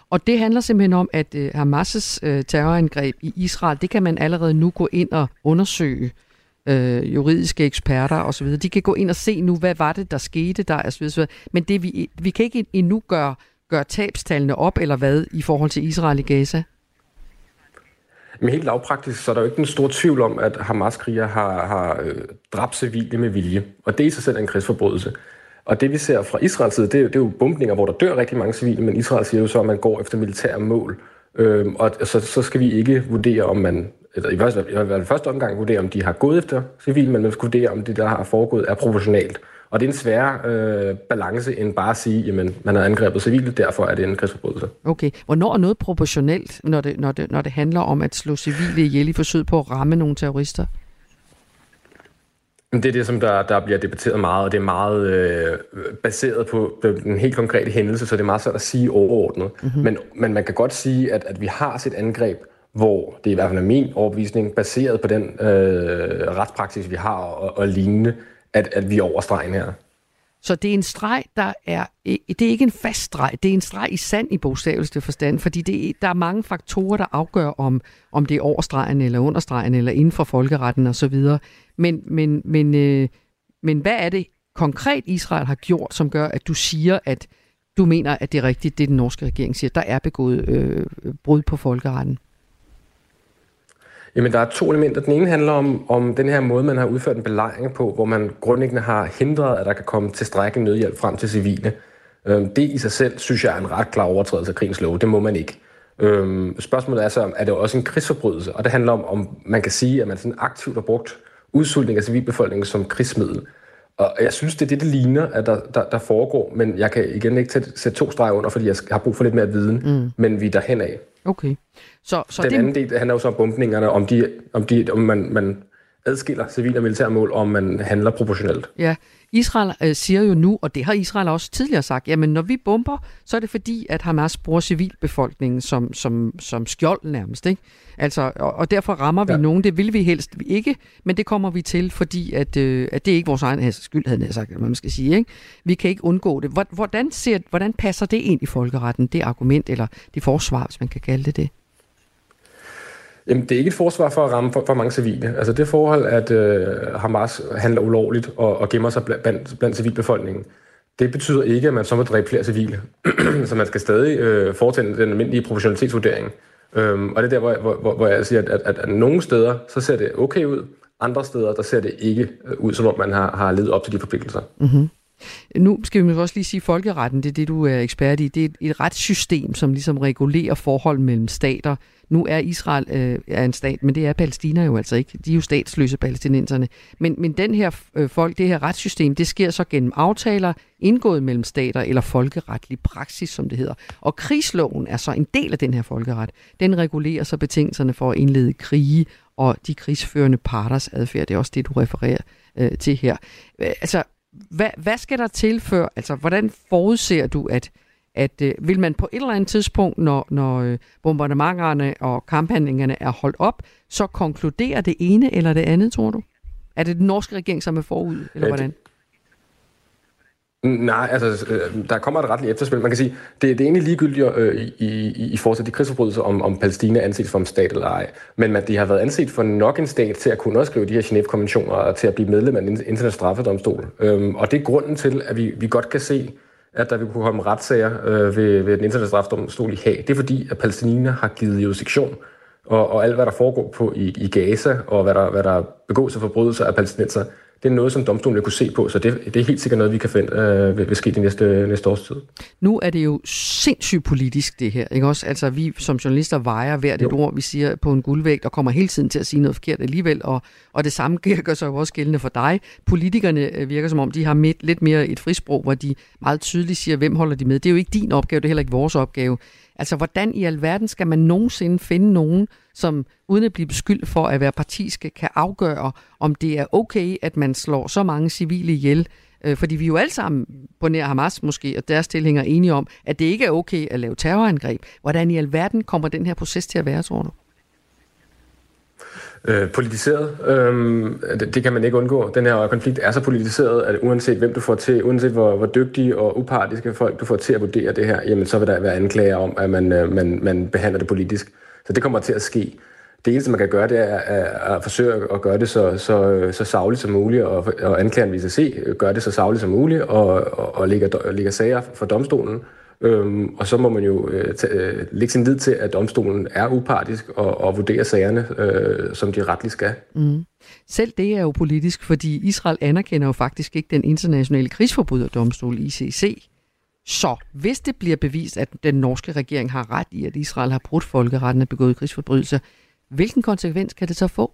Og det handler simpelthen om, at øh, Hamas' øh, terrorangreb i Israel, det kan man allerede nu gå ind og undersøge øh, juridiske eksperter osv. De kan gå ind og se nu, hvad var det, der skete der osv. Men det, vi, vi kan ikke endnu gøre, gøre tabstallene op, eller hvad, i forhold til Israel i Gaza? Men helt lavpraktisk, så er der jo ikke en stor tvivl om, at Hamas-kriger har, har øh, dræbt civile med vilje. Og det i sig selv er en krigsforbrydelse. Og det vi ser fra Israels side, det er, det er jo bombninger, hvor der dør rigtig mange civile, men Israel siger jo så, at man går efter militære mål. Øhm, og så, så skal vi ikke vurdere, om man, eller i hvert fald i første omgang vurdere, om de har gået efter civile, men man skal vurdere, om det, der har foregået, er proportionalt. Og det er en svær øh, balance end bare at sige, at man har angrebet civile, derfor er det en krigsforbrydelse. Okay. Hvornår er noget proportionelt, når det, når, det, når det handler om at slå civile ihjel i forsøget på at ramme nogle terrorister? Det er det, som der, der bliver debatteret meget, og det er meget øh, baseret på den helt konkrete hændelse, så det er meget svært at sige overordnet. Mm-hmm. Men, men man kan godt sige, at, at vi har set angreb, hvor det i hvert fald er min overbevisning, baseret på den øh, retspraksis, vi har og, og lignende, at, at vi er over stregen her. Så det er en streg, der er, det er ikke en fast streg, det er en streg i sand i bogstaveligste forstand, fordi det, der er mange faktorer, der afgør, om, om det er over stregen eller under stregen, eller inden for folkeretten osv. Men, men, men, øh, men hvad er det konkret, Israel har gjort, som gør, at du siger, at du mener, at det er rigtigt, det den norske regering siger, der er begået øh, brud på folkeretten? Jamen, der er to elementer. Den ene handler om, om den her måde, man har udført en belejring på, hvor man grundlæggende har hindret, at der kan komme tilstrækkelig nødhjælp frem til civile. Øhm, det i sig selv, synes jeg, er en ret klar overtrædelse af krigens lov. Det må man ikke. Øhm, spørgsmålet er så, er det også en krigsforbrydelse? Og det handler om, om man kan sige, at man sådan aktivt har brugt udsultning af civilbefolkningen som krigsmiddel. Og jeg synes, det er det, det ligner, at der, der, der foregår, men jeg kan igen ikke sætte to streger under, fordi jeg har brug for lidt mere viden, mm. men vi er derhen af. Okay. Så, så Den det... anden del handler jo så om bombningerne, om, de, om, de, om man, man adskiller civile og militære mål, og om man handler proportionelt. Ja, Israel øh, siger jo nu, og det har Israel også tidligere sagt, jamen når vi bomber, så er det fordi, at Hamas bruger civilbefolkningen som, som, som skjold nærmest. Ikke? Altså, og, og derfor rammer vi ja. nogen, det vil vi helst ikke, men det kommer vi til, fordi at, øh, at det er ikke vores egen skyld, havde jeg sagt, man skal sige. Ikke? Vi kan ikke undgå det. Hvordan, ser, hvordan passer det ind i folkeretten, det argument, eller det forsvar, hvis man kan kalde det det? Jamen, det er ikke et forsvar for at ramme for, for mange civile. Altså det forhold, at øh, Hamas handler ulovligt og, og gemmer sig blandt, blandt civilbefolkningen, det betyder ikke, at man så må dræbe flere civile. så man skal stadig øh, foretage den almindelige proportionalitetsvurdering. Øhm, og det er der, hvor, hvor, hvor jeg siger, at, at, at nogle steder, så ser det okay ud, andre steder, der ser det ikke øh, ud, som om man har, har levet op til de forpligtelser. Mm-hmm. Nu skal vi også lige sige, at folkeretten, det er det, du er ekspert i. Det er et, et retssystem, som ligesom regulerer forhold mellem stater. Nu er Israel øh, er en stat, men det er Palæstina jo altså ikke. De er jo statsløse palæstinenserne. Men, men den her øh, folk, det her retssystem, det sker så gennem aftaler indgået mellem stater eller folkeretlig praksis, som det hedder. Og krigsloven er så en del af den her folkeret. Den regulerer så betingelserne for at indlede krige og de krigsførende parters adfærd. Det er også det, du refererer øh, til her. Øh, altså, hvad, hvad skal der til før? Altså, hvordan forudser du, at, at øh, vil man på et eller andet tidspunkt, når, når øh, bombardementerne og kamphandlingerne er holdt op, så konkludere det ene eller det andet, tror du? Er det den norske regering, som er forud, eller hvordan? Nej, altså, øh, der kommer et retligt efterspil. Man kan sige, det, det er egentlig ligegyldigt øh, i, i, i forhold til de krigsforbrydelser, om, om Palæstina anses for en stat eller ej. Men man, de har været anset for nok en stat til at kunne også skrive de her Genève-konventioner og til at blive medlem af den internationale straffedomstol. Øhm, og det er grunden til, at vi, vi godt kan se, at der vil kunne komme retssager øh, ved, ved den internationale straffedomstol i Haag. Det er fordi, at Palæstina har givet jurisdiktion og, og alt, hvad der foregår på i, i Gaza, og hvad der, hvad der begås af forbrydelser af palæstinenser, det er noget, som domstolen vil kunne se på, så det, det er helt sikkert noget, vi kan finde øh, vil, vil ske de næste, næste års tid. Nu er det jo sindssygt politisk, det her. Ikke også? Altså, vi som journalister vejer hvert et ord, vi siger på en guldvægt, og kommer hele tiden til at sige noget forkert alligevel, og, og det samme gør sig jo også gældende for dig. Politikerne øh, virker som om, de har med, lidt mere et frisprog, hvor de meget tydeligt siger, hvem holder de med. Det er jo ikke din opgave, det er heller ikke vores opgave. Altså, hvordan i alverden skal man nogensinde finde nogen, som uden at blive beskyldt for at være partiske, kan afgøre, om det er okay, at man slår så mange civile ihjel. Øh, fordi vi er jo alle sammen på nær Hamas måske, og deres tilhængere enige om, at det ikke er okay at lave terrorangreb. Hvordan i alverden kommer den her proces til at være, tror du? Øh, politiseret, øhm, det, det kan man ikke undgå. Den her konflikt er så politiseret, at uanset hvem du får til, uanset hvor, hvor dygtige og upartiske folk du får til at vurdere det her, jamen så vil der være anklager om, at man, øh, man, man behandler det politisk. Så det kommer til at ske. Det eneste, man kan gøre, det er at, at forsøge at gøre det så, så, så savligt som muligt, og, og anklageren viser se, gør det så savligt som muligt, og, og, og lægger, lægger sager for domstolen. Øhm, og så må man jo øh, tage, øh, lægge sin lid til, at domstolen er upartisk og, og vurdere sagerne, øh, som de retligt skal. Mm. Selv det er jo politisk, fordi Israel anerkender jo faktisk ikke den internationale krigsforbryderdomstol, ICC. Så hvis det bliver bevist, at den norske regering har ret i, at Israel har brudt folkeretten og begået krigsforbrydelser, hvilken konsekvens kan det så få?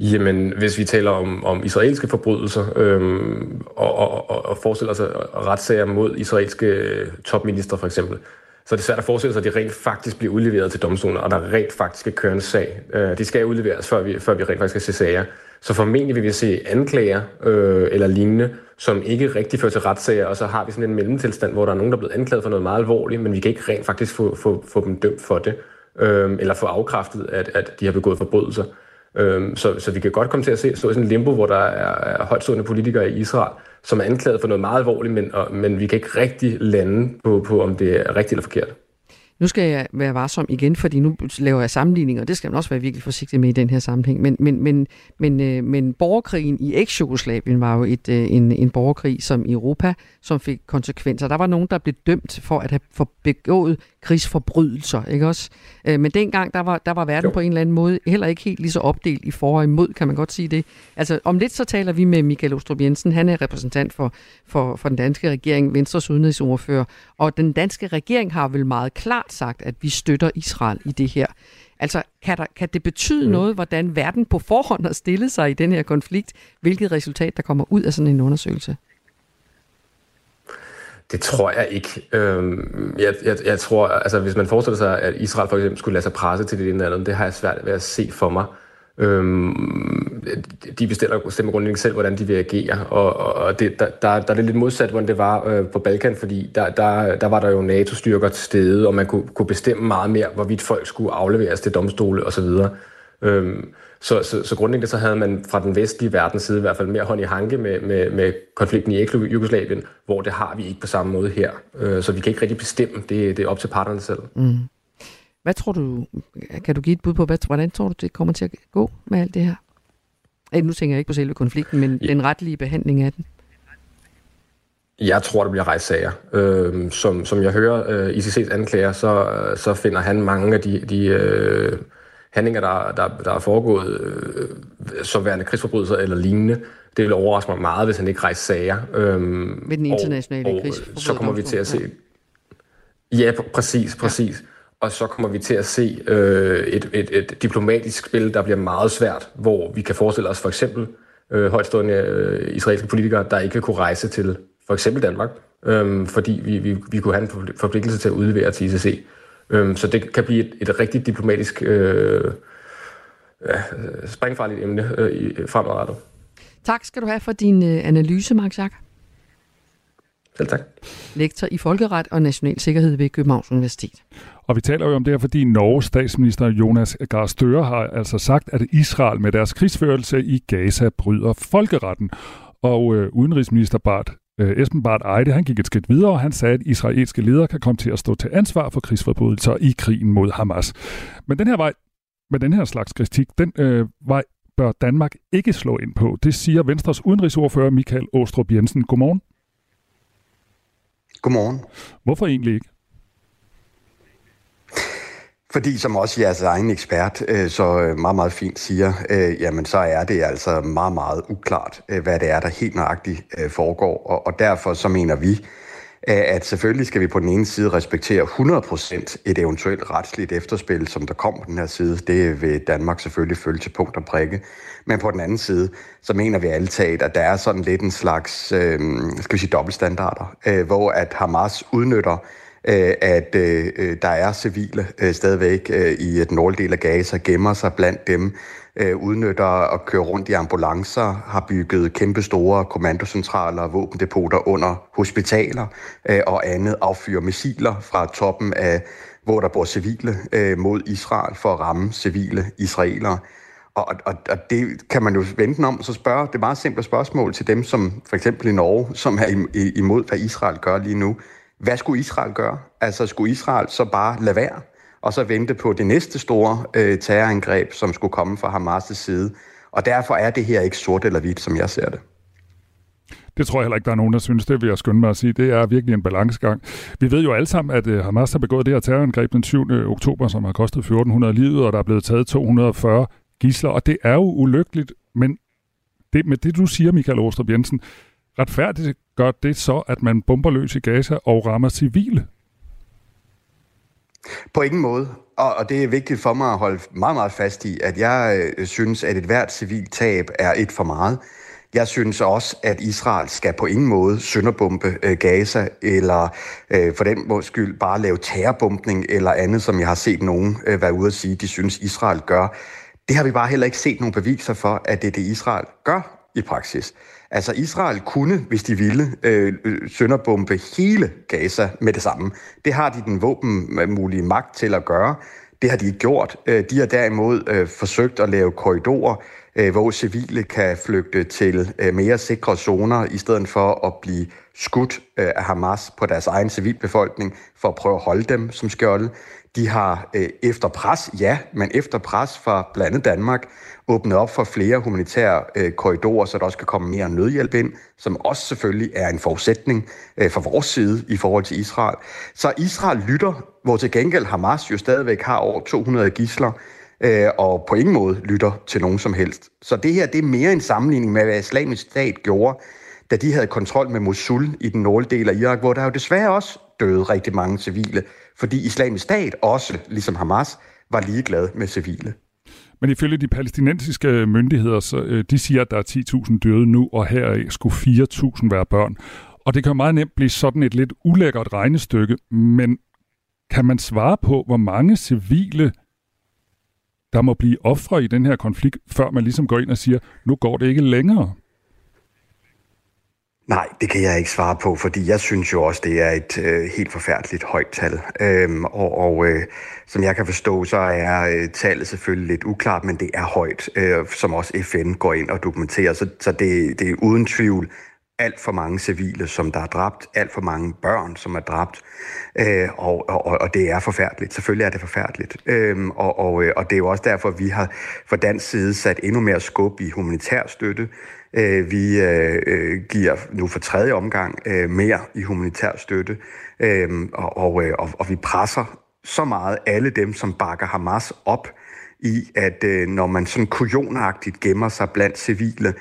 Jamen, hvis vi taler om, om israelske forbrydelser øhm, og, og, og, og forestiller sig retssager mod israelske øh, topminister for eksempel, så er det svært at forestille sig, at de rent faktisk bliver udleveret til domstolen, og der rent faktisk skal køre en sag. Øh, de skal udleveres, før vi, før vi rent faktisk skal se sager. Så formentlig vil vi se anklager øh, eller lignende, som ikke rigtig fører til retssager, og så har vi sådan en mellemtilstand, hvor der er nogen, der er blevet anklaget for noget meget alvorligt, men vi kan ikke rent faktisk få, få, få dem dømt for det, øh, eller få afkræftet, at, at de har begået forbrydelser. Øhm, så, så vi kan godt komme til at se, stå i sådan en limbo, hvor der er, er højtstående politikere i Israel, som er anklaget for noget meget alvorligt, men, og, men vi kan ikke rigtig lande på, på, om det er rigtigt eller forkert. Nu skal jeg være varsom igen, fordi nu laver jeg sammenligninger, og det skal man også være virkelig forsigtig med i den her sammenhæng. Men, men, men, men, øh, men borgerkrigen i eks-Jugoslavien var jo et, øh, en, en borgerkrig som i Europa, som fik konsekvenser. Der var nogen, der blev dømt for at have begået krigsforbrydelser, ikke også? Øh, men dengang, der var, der var verden jo. på en eller anden måde heller ikke helt lige så opdelt i for og imod, kan man godt sige det. Altså, om lidt så taler vi med Michael Ostrup Jensen. Han er repræsentant for, for, for den danske regering, Venstres udenrigsordfører. Og den danske regering har vel meget klart sagt, at vi støtter Israel i det her. Altså, kan, der, kan det betyde mm. noget, hvordan verden på forhånd har stillet sig i den her konflikt? Hvilket resultat, der kommer ud af sådan en undersøgelse? Det tror jeg ikke. Øhm, jeg, jeg, jeg tror, altså hvis man forestiller sig, at Israel for eksempel skulle lade sig presse til det ene eller andet, det har jeg svært ved at se for mig. Øhm, de bestiller, bestemmer grundlæggende selv, hvordan de vil agere, og, og det, der, der, der er det lidt modsat, hvordan det var øh, på Balkan, fordi der, der, der var der jo NATO-styrker til stede, og man kunne, kunne bestemme meget mere, hvorvidt folk skulle afleveres til domstole osv. Øhm, så, så, så grundlæggende så havde man fra den vestlige verdens side i hvert fald mere hånd i hanke med, med, med konflikten i Jugoslavien, hvor det har vi ikke på samme måde her. Øh, så vi kan ikke rigtig bestemme, det, det er op til parterne selv. Mm. Hvad tror du, kan du give et bud på, hvad, hvordan tror du, det kommer til at gå med alt det her? Nu tænker jeg ikke på selve konflikten, men ja. den retlige behandling af den. Jeg tror, der bliver rejst sager. Øh, som, som jeg hører øh, ICC's anklager, så, så finder han mange af de, de øh, handlinger, der, der, der er foregået øh, som værende krigsforbrydelser eller lignende. Det vil overraske mig meget, hvis han ikke rejser sager. Øh, Ved den internationale og, og så kommer vi til at se... Ja, præcis, præcis. Ja. Og så kommer vi til at se øh, et, et, et diplomatisk spil, der bliver meget svært, hvor vi kan forestille os for eksempel øh, højtstående øh, israelske politikere, der ikke vil kunne rejse til for eksempel Danmark, øh, fordi vi, vi, vi kunne have en forpligtelse til at udlevere til ICC. Øh, så det kan blive et, et rigtig diplomatisk øh, øh ja, springfarligt emne øh, fremadrettet. Tak skal du have for din øh, analyse, Mark Jack. Selv tak. Lektor i Folkeret og National Sikkerhed ved Københavns Universitet. Og vi taler jo om det her, fordi Norges statsminister Jonas Gahr Støre har altså sagt, at Israel med deres krigsførelse i Gaza bryder folkeretten. Og øh, udenrigsminister Bart øh, Esben Bart Eide, han gik et skridt videre, og han sagde, at israelske ledere kan komme til at stå til ansvar for krigsforbrydelser i krigen mod Hamas. Men den her vej, med den her slags kritik, den øh, vej bør Danmark ikke slå ind på. Det siger Venstres udenrigsordfører Michael Åstrup Jensen. Godmorgen. Godmorgen. Hvorfor egentlig ikke? Fordi som også jeres egen ekspert øh, så øh, meget, meget fint siger, øh, jamen så er det altså meget, meget uklart, hvad det er, der helt nøjagtigt foregår. Og, og derfor så mener vi, at selvfølgelig skal vi på den ene side respektere 100% et eventuelt retsligt efterspil, som der kommer på den her side. Det vil Danmark selvfølgelig følge til punkt og prikke. Men på den anden side, så mener vi alle taget, at der er sådan lidt en slags, øh, skal vi sige, dobbeltstandarder, øh, hvor at Hamas udnytter øh, at øh, øh, der er civile øh, stadigvæk øh, i den nordlige del af Gaza, gemmer sig blandt dem, øh, udnytter at køre rundt i ambulancer, har bygget kæmpe store kommandocentraler og våbendepoter under hospitaler øh, og andet, affyrer missiler fra toppen af, hvor der bor civile, øh, mod Israel for at ramme civile israelere. Og, og, og det kan man jo vente om, så spørge det meget simple spørgsmål til dem, som for eksempel i Norge, som er imod, hvad Israel gør lige nu. Hvad skulle Israel gøre? Altså skulle Israel så bare lade være, og så vente på det næste store øh, terrorangreb, som skulle komme fra Hamas' side? Og derfor er det her ikke sort eller hvidt, som jeg ser det. Det tror jeg heller ikke, der er nogen, der synes, det vil jeg skynde mig at sige. Det er virkelig en balancegang. Vi ved jo alle sammen, at øh, Hamas har begået det her terrorangreb den 7. oktober, som har kostet 1400 livet, og der er blevet taget 240 gisler, og det er jo ulykkeligt, men det, med det, du siger, Michael Åstrup Jensen, retfærdigt gør det så, at man bomber løs i Gaza og rammer civile? På ingen måde. Og, og det er vigtigt for mig at holde meget, meget fast i, at jeg øh, synes, at et hvert civilt tab er et for meget. Jeg synes også, at Israel skal på ingen måde sønderbombe øh, Gaza, eller øh, for den måde skyld bare lave terrorbombning eller andet, som jeg har set nogen øh, være ude at sige, de synes, Israel gør. Det har vi bare heller ikke set nogen beviser for, at det er det, Israel gør i praksis. Altså Israel kunne, hvis de ville, øh, øh sønderbombe hele Gaza med det samme. Det har de den våbenmulige magt til at gøre. Det har de ikke gjort. Øh, de har derimod øh, forsøgt at lave korridorer, øh, hvor civile kan flygte til øh, mere sikre zoner, i stedet for at blive skudt øh, af Hamas på deres egen civilbefolkning, for at prøve at holde dem som skjolde. De har øh, efter pres, ja, men efter pres fra blandt andet Danmark, åbnet op for flere humanitære øh, korridorer, så der også kan komme mere nødhjælp ind, som også selvfølgelig er en forudsætning øh, fra vores side i forhold til Israel. Så Israel lytter, hvor til gengæld Hamas jo stadigvæk har over 200 gisler, øh, og på ingen måde lytter til nogen som helst. Så det her det er mere en sammenligning med, hvad islamisk stat gjorde, da de havde kontrol med Mosul i den nordlige del af Irak, hvor der jo desværre også døde rigtig mange civile, fordi islamisk stat også, ligesom Hamas, var ligeglad med civile. Men ifølge de palæstinensiske myndigheder, så, øh, de siger, at der er 10.000 døde nu, og her skulle 4.000 være børn. Og det kan meget nemt blive sådan et lidt ulækkert regnestykke, men kan man svare på, hvor mange civile der må blive ofre i den her konflikt, før man ligesom går ind og siger, nu går det ikke længere? Nej, det kan jeg ikke svare på, fordi jeg synes jo også, det er et øh, helt forfærdeligt højt tal. Øhm, og og øh, som jeg kan forstå, så er øh, tallet selvfølgelig lidt uklart, men det er højt, øh, som også FN går ind og dokumenterer. Så, så det, det er uden tvivl alt for mange civile, som der er dræbt, alt for mange børn, som er dræbt, øh, og, og, og det er forfærdeligt. Selvfølgelig er det forfærdeligt. øhm, og, og, øh, og det er jo også derfor, vi har fra dansk side sat endnu mere skub i humanitær støtte. Øh, vi øh, øh, giver nu for tredje omgang øh, mere i humanitær støtte, øh, og, og, øh, og, og vi presser så meget alle dem, som bakker Hamas op i, at øh, når man sådan kujonagtigt gemmer sig blandt civile,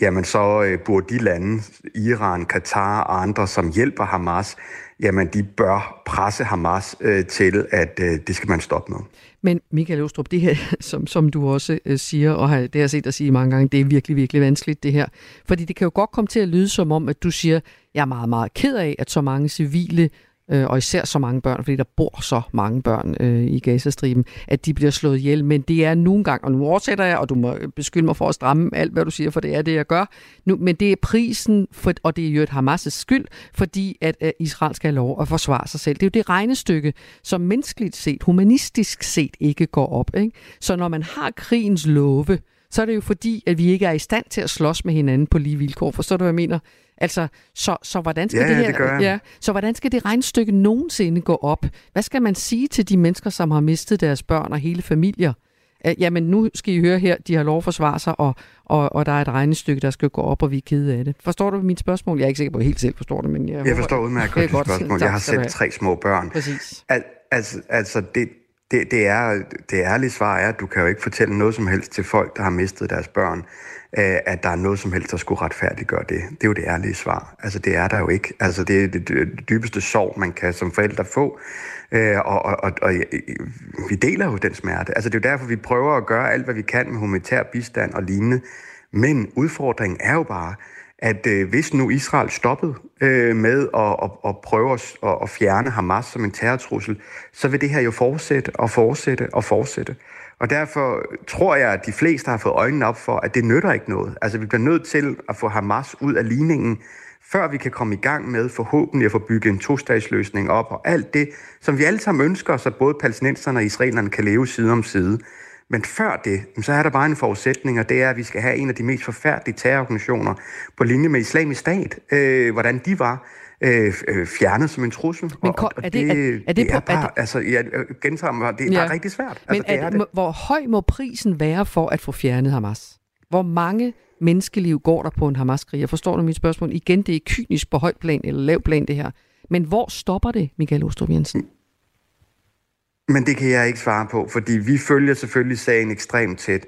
jamen så øh, burde de lande, Iran, Katar og andre, som hjælper Hamas, jamen de bør presse Hamas øh, til, at øh, det skal man stoppe med. Men Michael Ostrup, det her, som, som du også øh, siger, og har, det har jeg set dig sige mange gange, det er virkelig, virkelig vanskeligt det her. Fordi det kan jo godt komme til at lyde som om, at du siger, jeg er meget, meget ked af, at så mange civile øh, og især så mange børn, fordi der bor så mange børn øh, i Gazastriben, at de bliver slået ihjel. Men det er nogle gange, og nu oversætter jeg, og du må beskylde mig for at stramme alt, hvad du siger, for det er det, jeg gør. Nu, men det er prisen, for, og det er jo et Hamas' skyld, fordi at, at Israel skal have lov at forsvare sig selv. Det er jo det regnestykke, som menneskeligt set, humanistisk set ikke går op. Ikke? Så når man har krigens love, så er det jo fordi, at vi ikke er i stand til at slås med hinanden på lige vilkår. Forstår du, hvad jeg mener? Altså, så, så, hvordan skal ja, det her, det gør ja, så hvordan skal det regnstykke nogensinde gå op? Hvad skal man sige til de mennesker, som har mistet deres børn og hele familier? Jamen, nu skal I høre her, de har lov at forsvare sig, og, og, og der er et regnestykke, der skal gå op, og vi er kede af det. Forstår du mit spørgsmål? Jeg er ikke sikker på, at jeg helt selv forstår det, men jeg, jeg forstår udmærket godt dit spørgsmål. Jeg har selv tre små børn. Præcis. Al, altså, altså det, det, det, er, det ærlige svar er, at du kan jo ikke fortælle noget som helst til folk, der har mistet deres børn, at der er noget som helst, der skulle retfærdiggøre det. Det er jo det ærlige svar. Altså, det er der jo ikke. Altså, det er det dybeste sorg, man kan som forældre få. Øh, og, og, og, og øh, vi deler jo den smerte. Altså, det er jo derfor, vi prøver at gøre alt, hvad vi kan med humanitær bistand og lignende. Men udfordringen er jo bare, at øh, hvis nu Israel stoppede øh, med at, at, at prøve at, at fjerne Hamas som en terrortrussel, så vil det her jo fortsætte og fortsætte og fortsætte. Og derfor tror jeg, at de fleste har fået øjnene op for, at det nytter ikke noget. Altså vi bliver nødt til at få Hamas ud af ligningen, før vi kan komme i gang med forhåbentlig at få bygget en tostatsløsning op, og alt det, som vi alle sammen ønsker så både palæstinenserne og israelerne kan leve side om side. Men før det, så er der bare en forudsætning, og det er, at vi skal have en af de mest forfærdelige terrororganisationer på linje med islamisk stat, øh, hvordan de var, øh, øh fjernet som en trussel. Men og, og er, det, er, er det, det er bare, er det, altså, jeg gentager mig, det er ja. bare rigtig svært. Men altså, det er, det. hvor høj må prisen være for at få fjernet Hamas? Hvor mange menneskeliv går der på en Hamas-krig? Jeg forstår du mit spørgsmål? Igen, det er kynisk på højt plan eller lav plan, det her. Men hvor stopper det, Michael Ostrup Jensen? Men det kan jeg ikke svare på, fordi vi følger selvfølgelig sagen ekstremt tæt.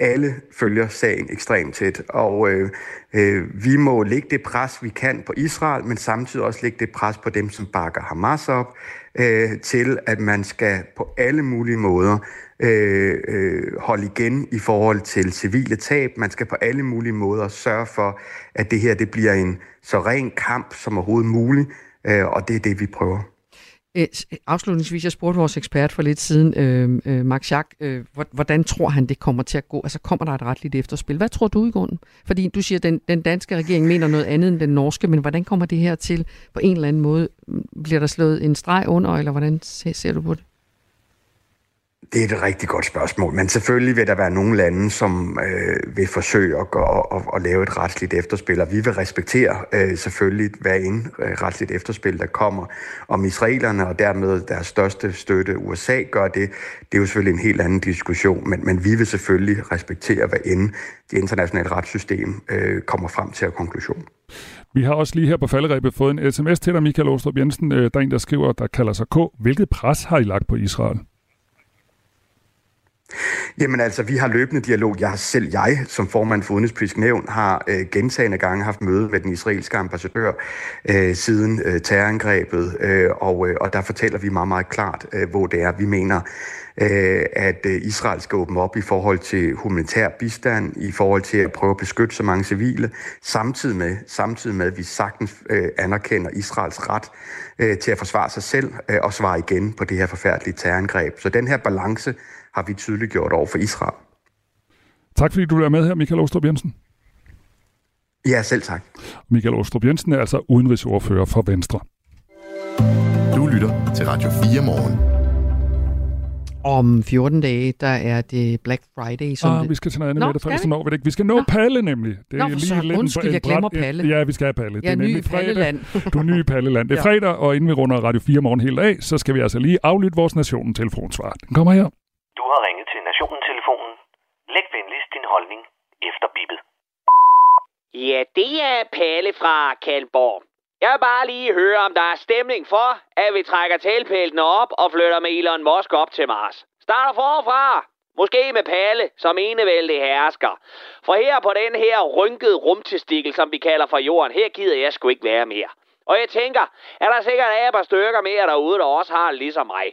Alle følger sagen ekstremt tæt, og øh, øh, vi må lægge det pres, vi kan på Israel, men samtidig også lægge det pres på dem, som bakker Hamas op, øh, til at man skal på alle mulige måder øh, øh, holde igen i forhold til civile tab. Man skal på alle mulige måder sørge for, at det her det bliver en så ren kamp som overhovedet muligt, øh, og det er det, vi prøver. Øh, øh, afslutningsvis, jeg spurgte vores ekspert for lidt siden, øh, øh, Max Jack, øh, hvordan tror han, det kommer til at gå? Altså, kommer der et retligt efterspil? Hvad tror du i grunden? Fordi du siger, at den, den danske regering mener noget andet end den norske, men hvordan kommer det her til på en eller anden måde? Bliver der slået en streg under, eller hvordan ser, ser du på det? Det er et rigtig godt spørgsmål, men selvfølgelig vil der være nogle lande, som øh, vil forsøge at, gå, at, at lave et retsligt efterspil, og vi vil respektere øh, selvfølgelig hver en øh, retsligt efterspil, der kommer. Om israelerne og dermed deres største støtte USA gør det, det er jo selvfølgelig en helt anden diskussion, men, men vi vil selvfølgelig respektere, hvad end det internationale retssystem øh, kommer frem til at konklusion. Vi har også lige her på falderæbet fået en sms til dig, Michael Åstrup Jensen. Øh, der er en, der skriver, der kalder sig K. Hvilket pres har I lagt på Israel? Jamen altså, vi har løbende dialog. Jeg selv jeg, som formand for Udenrigspolitisk Nævn, har øh, gentagende gange haft møde med den israelske ambassadør øh, siden øh, terrorangrebet, øh, og, øh, og der fortæller vi meget, meget klart, øh, hvor det er, vi mener, øh, at øh, Israel skal åbne op i forhold til humanitær bistand, i forhold til at prøve at beskytte så mange civile, samtidig med, samtidig med at vi sagtens øh, anerkender Israels ret øh, til at forsvare sig selv øh, og svare igen på det her forfærdelige terrorangreb. Så den her balance har vi tydeligt gjort over for Israel. Tak fordi du er med her, Michael Ostrup Jensen. Ja, selv tak. Michael Ostrup Jensen er altså udenrigsordfører for Venstre. Du lytter til Radio 4 morgen. Om 14 dage, der er det Black Friday. Som Ah, det... vi skal til noget andet Nå, med det, vi? når vi det ikke. Vi skal nå Palle nemlig. Det Nå, for søren. en- Undskyld, en jeg glemmer bræt- Palle. Ja, vi skal have Palle. Jeg er det er ny nemlig i Palleland. Du er ny i Palleland. Det er Ja. fredag, og inden vi runder Radio 4 morgen helt af, så skal vi altså lige aflytte vores Nationen telefonsvar. Den kommer her. Du har ringet til Nationen-telefonen. Læg venligst din holdning efter bippet. Ja, det er Palle fra Kalborg. Jeg vil bare lige høre, om der er stemning for, at vi trækker talpælene op og flytter med Elon Musk op til Mars. Starter forfra. Måske med Palle som enevældig hersker. For her på den her rynkede rumtestikkel, som vi kalder for jorden, her gider jeg sgu ikke være mere. Og jeg tænker, er der sikkert af et par stykker mere derude, der også har ligesom mig.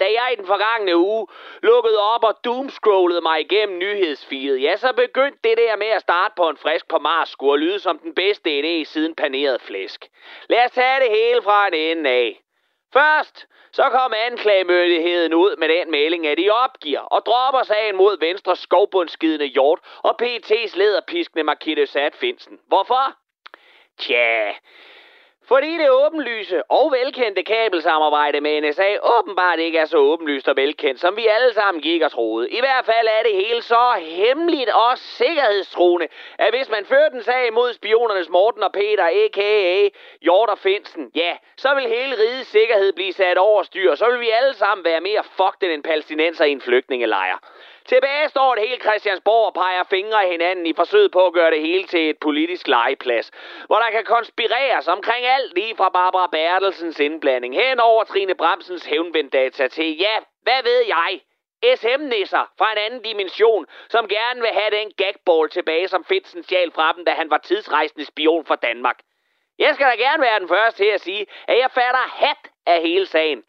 Da jeg i den forgangne uge lukkede op og doomscrollede mig igennem nyhedsfeedet, ja, så begyndte det der med at starte på en frisk på Mars skulle lyde som den bedste idé siden paneret flæsk. Lad os tage det hele fra en ende af. Først så kom anklagemyndigheden ud med den melding, at de opgiver og dropper sagen mod Venstres skovbundskidende hjort og PT's lederpiskende Markitte Sat Finsen. Hvorfor? Tja, fordi det åbenlyse og velkendte kabelsamarbejde med NSA åbenbart ikke er så åbenlyst og velkendt, som vi alle sammen gik og troede. I hvert fald er det hele så hemmeligt og sikkerhedstruende, at hvis man førte en sag mod spionernes Morten og Peter, a.k.a. Hjort og Finsen, ja, så vil hele rigets sikkerhed blive sat over styr, så vil vi alle sammen være mere fucked end en palæstinenser i en flygtningelejr. Tilbage står et helt Christiansborg og peger fingre af hinanden i forsøget på at gøre det hele til et politisk legeplads, hvor der kan konspireres omkring alt lige fra Barbara Bertelsens indblanding hen over Trine Bremsens hævnvenddata til, ja, hvad ved jeg, SM-nisser fra en anden dimension, som gerne vil have den gagball tilbage, som Finsen stjal fra dem, da han var tidsrejsende spion for Danmark. Jeg skal da gerne være den første til at sige, at jeg fatter hat af hele sagen.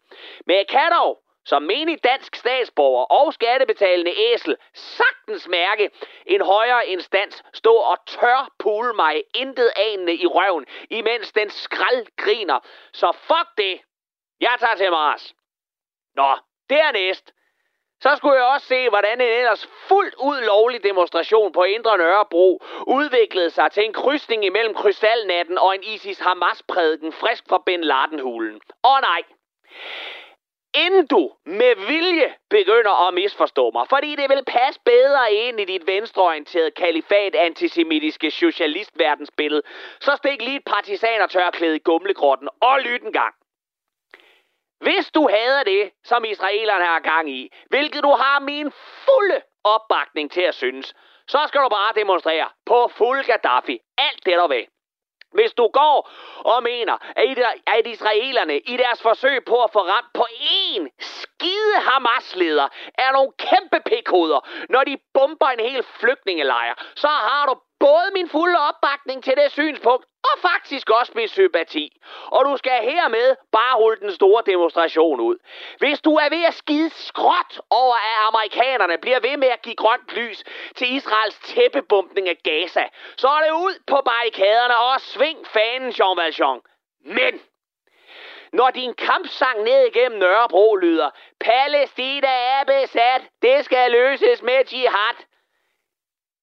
Men jeg kan dog, som menig dansk statsborger og skattebetalende æsel, sagtens mærke en højere instans stå og tør pule mig intet anende i røven, imens den skrald griner. Så fuck det. Jeg tager til Mars. Nå, dernæst. Så skulle jeg også se, hvordan en ellers fuldt ud lovlig demonstration på Indre Nørrebro udviklede sig til en krydsning imellem krystalnatten og en ISIS-Hamas-prædiken frisk fra Ben Laden-hulen. Åh nej, inden du med vilje begynder at misforstå mig, fordi det vil passe bedre ind i dit venstreorienterede kalifat antisemitiske socialistverdensbillede, så stik lige et partisanertørklæde i gumlegrotten og lyt en gang. Hvis du hader det, som israelerne har gang i, hvilket du har min fulde opbakning til at synes, så skal du bare demonstrere på fuld Gaddafi. Alt det der vil. Hvis du går og mener, at israelerne i deres forsøg på at få ramt på én skide Hamas-leder er nogle kæmpe pikhoveder, når de bomber en hel flygtningelejr, så har du både min fulde opbakning til det synspunkt, og faktisk også min sympati. Og du skal hermed bare rulle den store demonstration ud. Hvis du er ved at skide skråt over, at amerikanerne bliver ved med at give grønt lys til Israels tæppebumpning af Gaza, så er det ud på barrikaderne og sving fanen, Jean Valjean. Men når din kampsang ned igennem Nørrebro lyder, Palæstina er besat, det skal løses med jihad,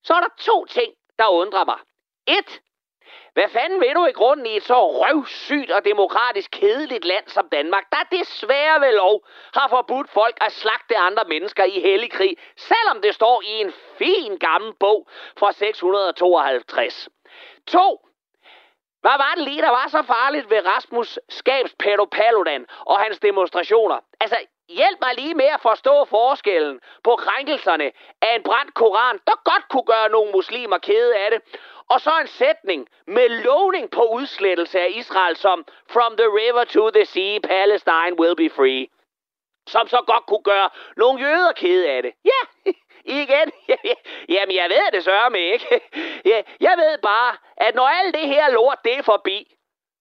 så er der to ting, der undrer mig. 1. hvad fanden vil du i grunden i et så røvsygt og demokratisk kedeligt land som Danmark, der desværre ved lov har forbudt folk at slagte andre mennesker i hellig krig, selvom det står i en fin gammel bog fra 652. 2. hvad var det lige, der var så farligt ved Rasmus Skabs Paludan og hans demonstrationer? Altså, hjælp mig lige med at forstå forskellen på krænkelserne af en brændt koran, der godt kunne gøre nogle muslimer kede af det, og så en sætning med lovning på udslettelse af Israel som From the river to the sea, Palestine will be free. Som så godt kunne gøre nogle jøder kede af det. Ja, igen. Jamen, jeg ved det sørger mig ikke. Jeg ved bare, at når alt det her lort det er forbi,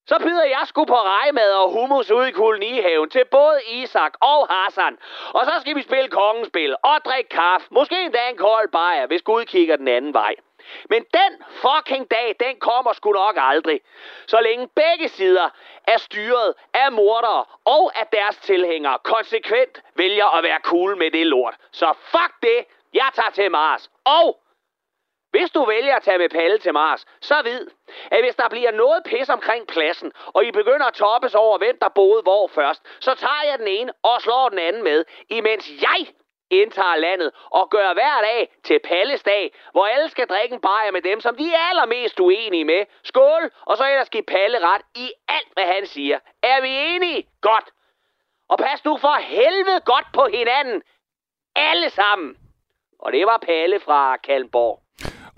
så byder jeg sgu på rejmad og hummus ude i kolonihaven til både Isak og Hassan. Og så skal vi spille kongespil og drikke kaffe. Måske endda en kold bajer, hvis Gud kigger den anden vej. Men den fucking dag, den kommer sgu nok aldrig. Så længe begge sider er styret af mordere og af deres tilhængere konsekvent vælger at være cool med det lort. Så fuck det, jeg tager til Mars. Og hvis du vælger at tage med Palle til Mars, så vid, at hvis der bliver noget pis omkring pladsen, og I begynder at toppes over, hvem der boede hvor først, så tager jeg den ene og slår den anden med, imens jeg indtager landet og gør hver dag til Palles dag, hvor alle skal drikke en bajer med dem, som de er allermest uenige med. Skål, og så ellers give Palle ret i alt, hvad han siger. Er vi enige? Godt. Og pas nu for helvede godt på hinanden. Alle sammen. Og det var Palle fra Kalmborg.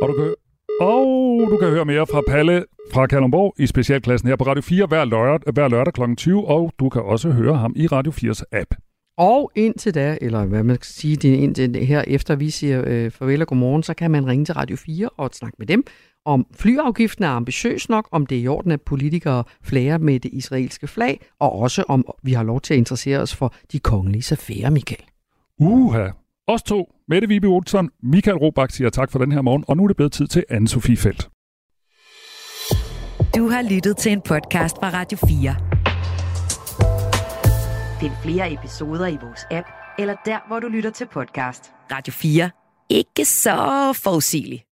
Og du kan, og du kan høre mere fra Palle fra Kalundborg i specialklassen her på Radio 4 hver lørdag, hver lørdag kl. 20, og du kan også høre ham i Radio 4's app. Og indtil da, eller hvad man skal sige, det indtil her efter vi siger øh, farvel og godmorgen, så kan man ringe til Radio 4 og snakke med dem om flyafgiften er ambitiøs nok, om det er i orden, at politikere flager med det israelske flag, og også om vi har lov til at interessere os for de kongelige affærer, Michael. Uha. Os to, Mette Vibe Olsson, Michael Robach siger tak for den her morgen, og nu er det blevet tid til Anne-Sophie Felt. Du har lyttet til en podcast fra Radio 4. Find flere episoder i vores app, eller der, hvor du lytter til podcast. Radio 4. Ikke så forudsigeligt.